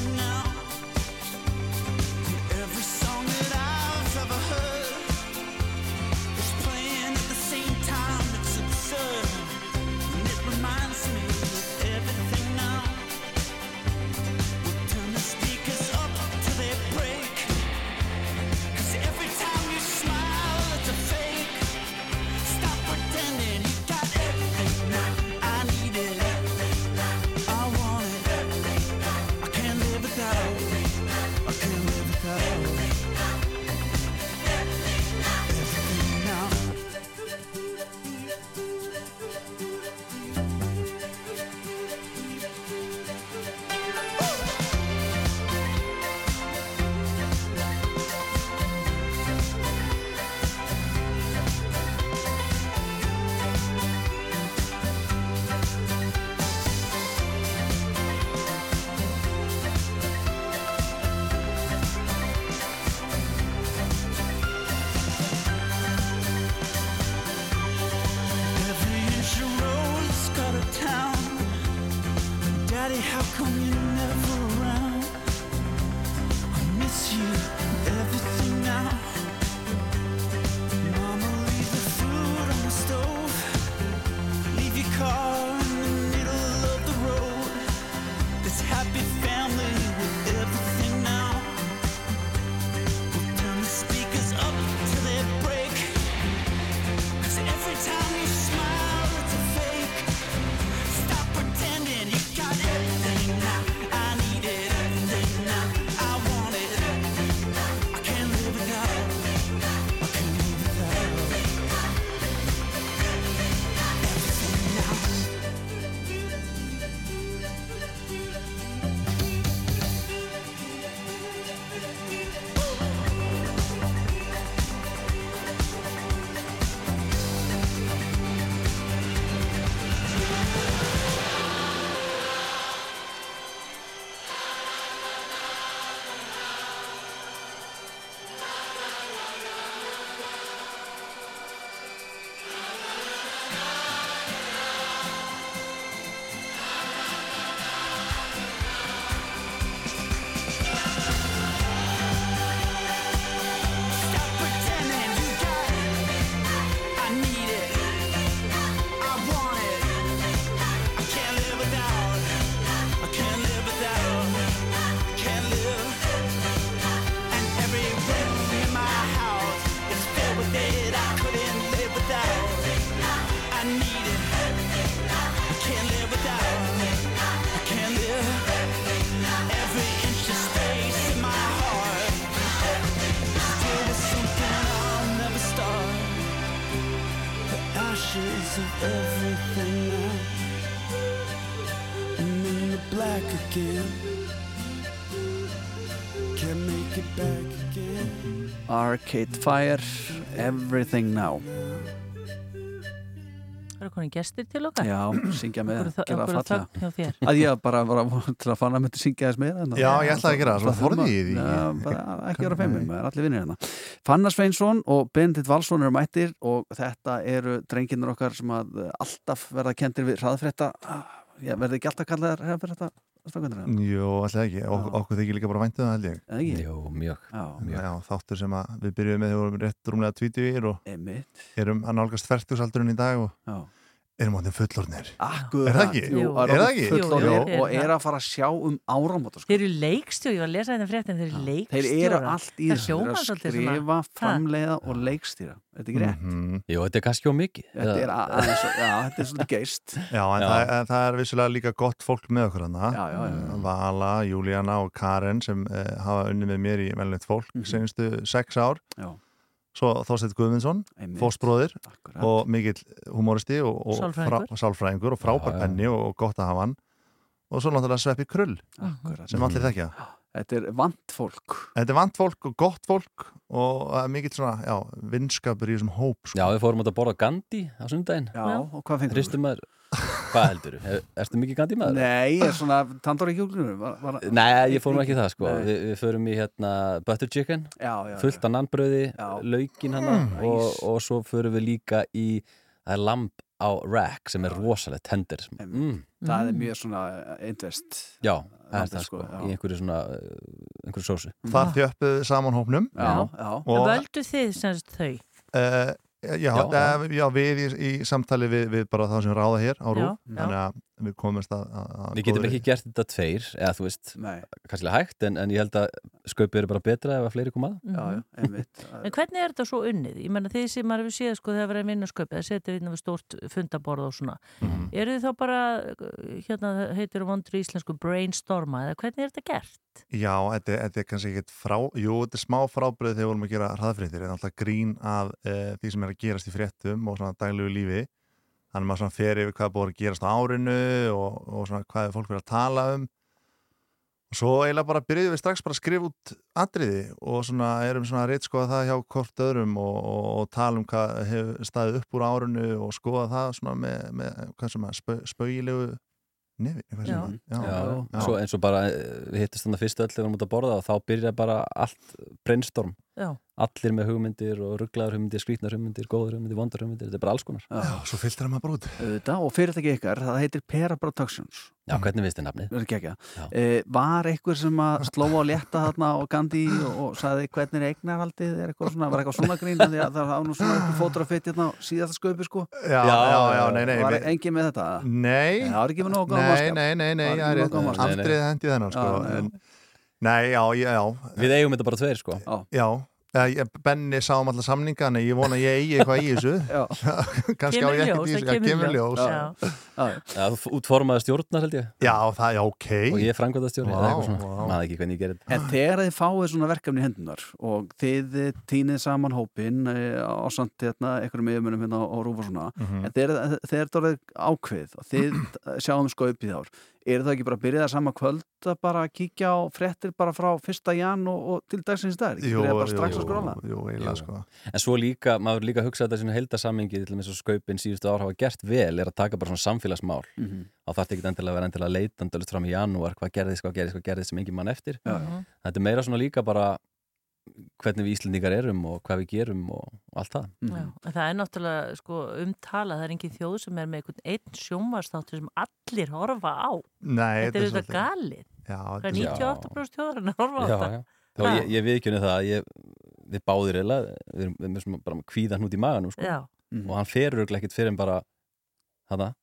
Arcade Fire Everything Now. Það eru konin gestir til okkar? Já, syngja með það, gera að falla að ég bara var til að fanna að myndi syngja þess með hérna. Já, ég ætlaði að gera það, það voruð ég í því. Já, bara *laughs* ekki vera feimum, það er allir vinnir hérna. Fanna Sveinsson og Bendit Valsson eru mættir og þetta eru drenginnur okkar sem að eh, alltaf verða kentir við hraðfretta ah, Ég verði ekki alltaf kallaðar hraðfretta Jú, alltaf ekki, ok, okkur þykir líka bara væntið það held ég Ekki? Jú, mjög, Já. Já, þáttur sem að við byrjuðum með þegar við vorum rétt rúmlega tvítugir og Einmitt. erum að nálgast færtugusaldurinn í dag og Já. Erum áttið fullornir Akkurat, Er það ekki? Jú, er það ekki? fullorðnir og er að fara að sjá um áramóta sko. Þeir eru leikstjóri, ég var að lesa þetta fréttin, þeir eru leikstjóra. Þeir eru allt í þessu, þeir eru að skrifa, framleiða og leikstýra Þetta er ekki rétt Mhm. Jú, þetta er kannski á mikið Þetta er er svolítið geist Já, en Já. Það, en það er vissulega líka gott fólk með okkur hana Já, já, já. Vala, Júlíana og Karen sem uh, hafa unni með mér í velnett fólk mm senstu sex ár. Já. Svo Þorsteinn Guðmundsson, fósbróðir og mikill humoristi og, og Sálfræðingur. frá- sálfræðingur og frábær já. penni og, og gott að hafa hann og svo náttúrulega Sveppi Krull Akkurat. sem allir þekkja Þetta er vant fólk Þetta er vant fólk og gott fólk og er mikill svona, já, vinskapur í þessum hóp sko. Já, við fórum út að borða Gandhi á sundaginn Já, og hvað fengum Hristum maður Hvað heldur þú? Erstu mikið Gandhi maður? Nei, ég er svona tandur ekki var, var, Nei, ég fórum ekki í það sko. Vi, Við fórum í hérna butter chicken Já, já, fullt af nannbröði, laukin hana Mm. og, og svo förum við líka í það er lamb á rack sem er rosalegt tender mm. Það er mjög svona einvest Já, það er það sko, sko, já. í einhverju svona uh, einhverju sósu Þar þjöppuð saman hópnum Já, já. og, Völdu þið semst þau? Uh, já, já, Já, við í, í samtali við, við bara það sem ráða hér á RÚF já. þannig að við komumst að, að, Við getum ekki gert þetta tveir eða þú veist, kannski hægt en, en ég held að skaupið eru bara betra ef að fleiri koma að Já, já, einmitt *laughs* En hvernig er þetta svo unnið? Ég menna því sem maður hefur séð sko þegar verið að vinna sköpið, það setja við stórt fundaborð og svona. Mhm. Eru þið þá bara, hérna það heitir vondur í íslensku brainstorma eða hvernig er þetta gert? Já, þetta, er- þetta er kannski ekkert frá Jú, þetta er smá frábröð þegar við vorum að gera hraðfréttir en alltaf grín af uh, því sem er að gerast í fréttum og svona daglegu lífi þannig að maður fer yfir hvað búið að gerast á árinu og, og hvað er fólk verið að tala um. Og svo eiginlega bara byrjuðum við strax bara að skrifa út atriði og svona erum svona að reytskoða það hjá hvort öðrum og, og, og tala um hvað hefur staðið upp úr árinu og skoða það svona með, með hvað sem að spau, spauilegu nefi, hvað sem að Já, já. Svo, eins og bara við hittist þannig fyrst öll þegar við út að borða og þá byrja bara allt brainstorm Já. allir með hugmyndir og rugglaður hugmyndir, skrítnar hugmyndir, góður hugmyndir, vondar hugmyndir þetta er bara alls konar. Já, svo fylgtir það maður bara út Auðvitað, og fyrirtæki ykkar, það heitir Pera Productions Já, hvernig viðst þið nafnið? Verður ekki ekki Já. e, Var einhver sem að sló á létta þarna og Gandhi og, og sagði hvernig er eignarhaldið? Er eitthvað svona, var eitthvað svona grín? Því að það var nú svona eitthvað fótografitt hérna á síðasta sköpi sko. Já, já, já, nei, nei Var engin með þetta? Nei, Það var ekki með nógu góðan nei, nei, nei, nei, Nei, já, já, Við eigum þetta bara tveir sko. Já, Já, Benni sá um alla samninga en ég vona að ég eigi eitthvað í þessu. *laughs* *laughs* Kannski á Kemur ég í ekkert ljós, í það þessu. Já, kemur í kemur ljós. ljós. Já. Já, þú útformaði stjórnar held ég. Já, það, já, ok. Og ég er eitthvað svona, vá. maður ekki hvernig ég gerir þetta. En þegar þið fáið svona verkefni í hendunar og þið eh, tínið saman hópin á samt hérna, einhverjum yfirmönum hérna á Rúf og svona Mhm. en þegar þetta orðið ákveð og þið *clears throat* sjáum skaupið ár er það ekki bara að byrja það sama kvöld að bara kíkja á fréttir bara frá fyrsta jan og, og til dagsins dag ekki Jú, byrja bara jú, strax jú, að skróla jú, eiginlega, sko. En svo líka, maður líka hugsa þetta svona heildasammingi til þess að skaupin síðustu ár hafa gert vel er að taka bara svona samfélagsmál Mhm. og það er ekki endilega að vera endilega leitandalust fram í janúar hvað gerðist, hvað gerðist, hvað gerðist sem engin mann eftir Já, já. þetta er meira svona líka bara hvernig við Íslendingar erum og hvað við gerum og, og allt það Já, en það er náttúrulega sko, umtala, það er engin þjóð sem er með einhvern einn sjónvarstáttur sem allir horfa á. Nei, þetta er þetta er auðvitað galið. Já, þetta er er- 98% þjóðarinn að horfa á Já, þetta? já. Þá ég, ég viðkjöni það að ég, við báðir eða við erum, við erum bara með kvíðan út í maganum sko. Já. og hann ferur ekkert fyrir en bara hana, Já.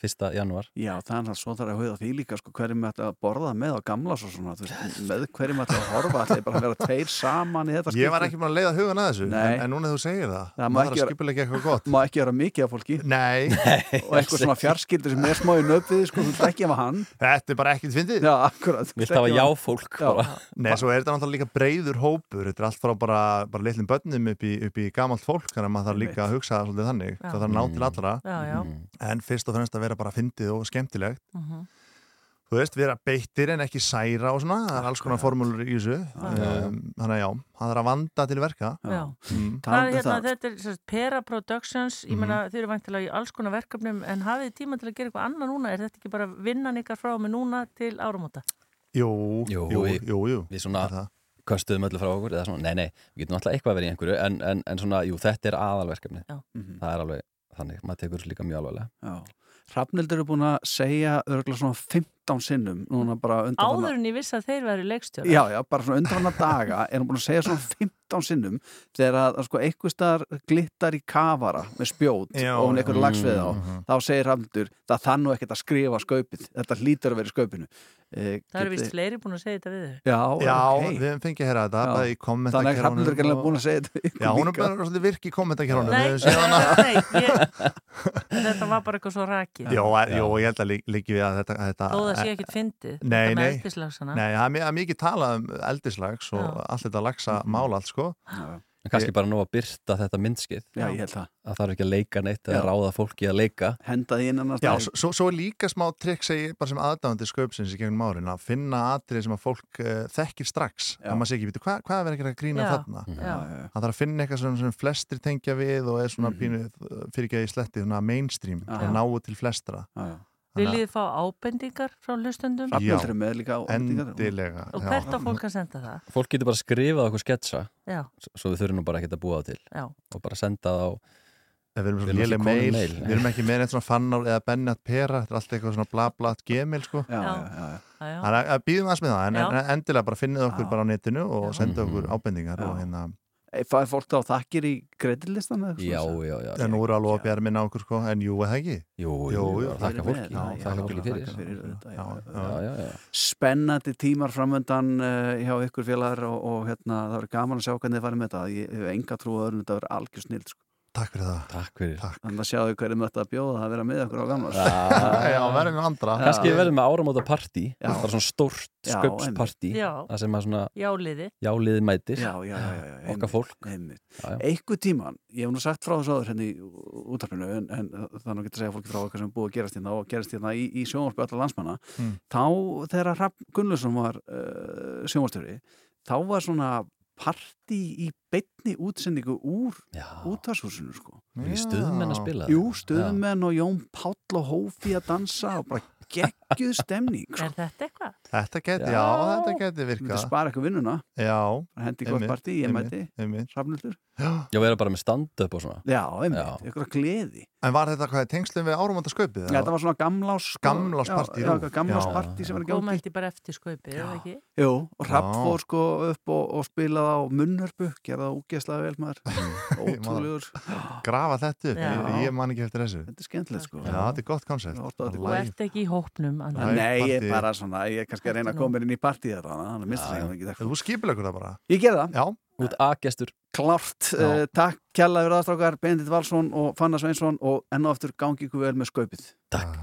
Fyrsta janúar. Já, það er svo þarf að huga því líka sko, hverjum ætti að borða með á gamla svo svona, þú veist, með hverjum ætti að horfa ætti bara að vera tveir saman í þetta Ég var ekki búin að leiða hugan að þessu Nei. en, en núna þú segir það, Það má maður ekki að skipulega eitthvað gott. má ekki vera mikið af fólki. Nei, *laughs* og eitthvað svona fjarskildur sem er smá í nöfið sko, þú vilt ekki hafa hann. Þetta er bara ekkert fyndið. Já, akkurat. Vilt hafa já-fólk bara. Nei, svo er þetta náttúrulega líka breyður hópur. Þetta er allt frá bara, bara litlum börnum upp í, upp í gamalt fólk þannig að maður þarf líka að hugsa svolítið þannig. Já. það þarf að ná til allra. Já, já. en fyrst og fremst að vera bara fyndið og skemmtilegt Mhm. þú veist, vera beittir en ekki særa og svona, það er alls konar formúlur í þessu um, þannig að já, það er að vanda til verka Já. Mm. Það er hérna, þetta er sérst, Pera Productions, ég Mhm. meina þið eru væntilega í alls konar verkefnum en hafið þið tíma til að gera eitthvað annað núna er þetta ekki bara vinnan ykkar frá með núna til áramóta? Jú, jú, jú, jú, jú. við svona köstuðum öllu frá okkur eða svona, nei, nei, við getum alltaf eitthvað að vera í einhverju en, en, en svona, jú, þetta er aðalverkefni það er alveg, þannig, maður tekur þessu líka mjög alveglega Já. Hrafnildur er búin að segja örgulega svona 15 sinnum núna bara undan Áður en ég vissi að þeir væri leikstjóra Já, já, bara svona undanfanna daga er hann búin að segja svona 15 sinnum þegar að, að sko, einhver staðar glittar í kafara með spjót Já, og hún já. lagsveið á Mhm. þá segir Hrafnildur, það þann nú ekkert að skrifa skaupið þetta lítur að vera í skaupinu e, Það eru vist fleiri búin að segja þetta við þau Já, Já, ok. við hefum fengið að heyra þetta Já. bæði í Þannig að Hrafnildur er kommentakerunum greinlega búin að segja þetta Já, hún er bara svolítið virk í kommentakerunum Nei, hana. nei, ég, þetta var bara eitthvað svo rakið Jó, er- jó, ég held að lík- líki við að þetta, þetta Þó það sé ekkit fyndið, Nei, nei, nei, það er mikið talað um eldislags og Já. allt þetta lagsa mál allt, sko. En kannski bara nú að byrta þetta myndskið. Já, ég held það. að það er ekki að leika neitt eða Já. ráða fólki að leika. Henda því innan Já, svo, svo- svo er líka smá trikk segi ég bara sem aðdáðandi sköpsins í gegnum árin að finna atrið sem að fólk uh, þekkir strax. Að maður sé ekki, veitu, hvað, hvað er verið að grína Já, þarna? Já. það þarf að finna eitthvað sem, sem flestir tengja við og er svona pínu fyrir ekki að í sletti svona mainstream Já. og náu til flestra Viljið þið fá ábendingar frá hlustendum? Já, Hrafnhildur með líka ábendingar. endilega Og já. hvert á fólk að senda það? fólk getur bara skrifað okkur sketsa Já. svo við þurfum bara ekkert að búa það til Já. og bara senda það á Við erum, Við erum, mail, mail. við erum ekki með neitt svona fannar eða bennat pera, þetta er alltaf eitthvað svona bla bla gmail sko Já, já, já, já. Þannig að býðum aðeins með það en, Já. en endilega bara finnið okkur bara á netinu og senda okkur Mhm. ábendingar og hérna Það er fólk þá þakkir í kreditlistan já, já, já, en nú eru alveg að bjara minna okkur sko. En jú, eða ekki? Jú, jú, jú, þakka fólki. þakka fólki fyrir já, já, já, já. spennandi tímar framöndan uh, hjá ykkur félagar og, og hérna, það verður gaman að sjá hvernig þið farið með þetta. Ég hef enga trú að öðrun þetta verður algjör snild sko. Takk fyrir það. Takk fyrir. Þannig að sjáu hverju mötta að bjóða að vera með okkur á gamla. Já, *laughs* verðum við andra. Kannski við verðum með áramóta partí. Já. bara svona stórt sköpspartí. Já. það sem að svona Jáliði. jáliði mætir. Já, já, já, okkar fólk. Einhver tíman, ég hef nú sagt frá þessu áður hérna í útarpinu en, en það er ekki að segja fólki frá eitthvað sem er búið að gerast hérna og gerast hérna í, í sjónvarpi allar landsmanna. Mm. þá þegar Rapp Gunnlaugsson var uh, sjónvarstjóri þá var svona partí í beinni útsendingu úr útvarshúsinu sko. Stuðmenn að spila? Jú, stuðmenn og Jón Páll og Hófi að dansa og bara *laughs* geggjuð stemning sko. Er þetta eitthvað? Þetta geti, já, þetta geti Þetta virkað spara eitthvað vinnuna. Já Hendi gott partí, ég mæti. Hrafnildur já, við erum bara með stand-up og svona. Já, einmitt, ykkur gleði. En var þetta hvað tengslum við árumönda sköpið? Já, þetta var svona gamlás sko. Gamláspartí, Já, gamláspartí Já. sem var að Koma gjóti ekki bara eftir skaupið, eða ekki? Jú, og Rapp fór sko upp og, og spilaði á munnhörpu gerða ógeðslega vel maður. *laughs* Ótrúlegur. Grafa þetta upp, ég, ég man ekki eftir þessu. Þetta er skemmtilegt sko. Já, þetta er gott koncept. Þú ert ekki í hópnum, Andri. Nei, ég er bara svona, ég er kannski að reyna að koma inn í partíð. Þú skipilegur það bara Ég gerði það. Já Út aðgestur Klárt, Já. uh, takk kjallaður aðstrákar, Bendit Valsson og Fanna Sveinsson og enn og aftur gangi ykkur vel með skaupið. Takk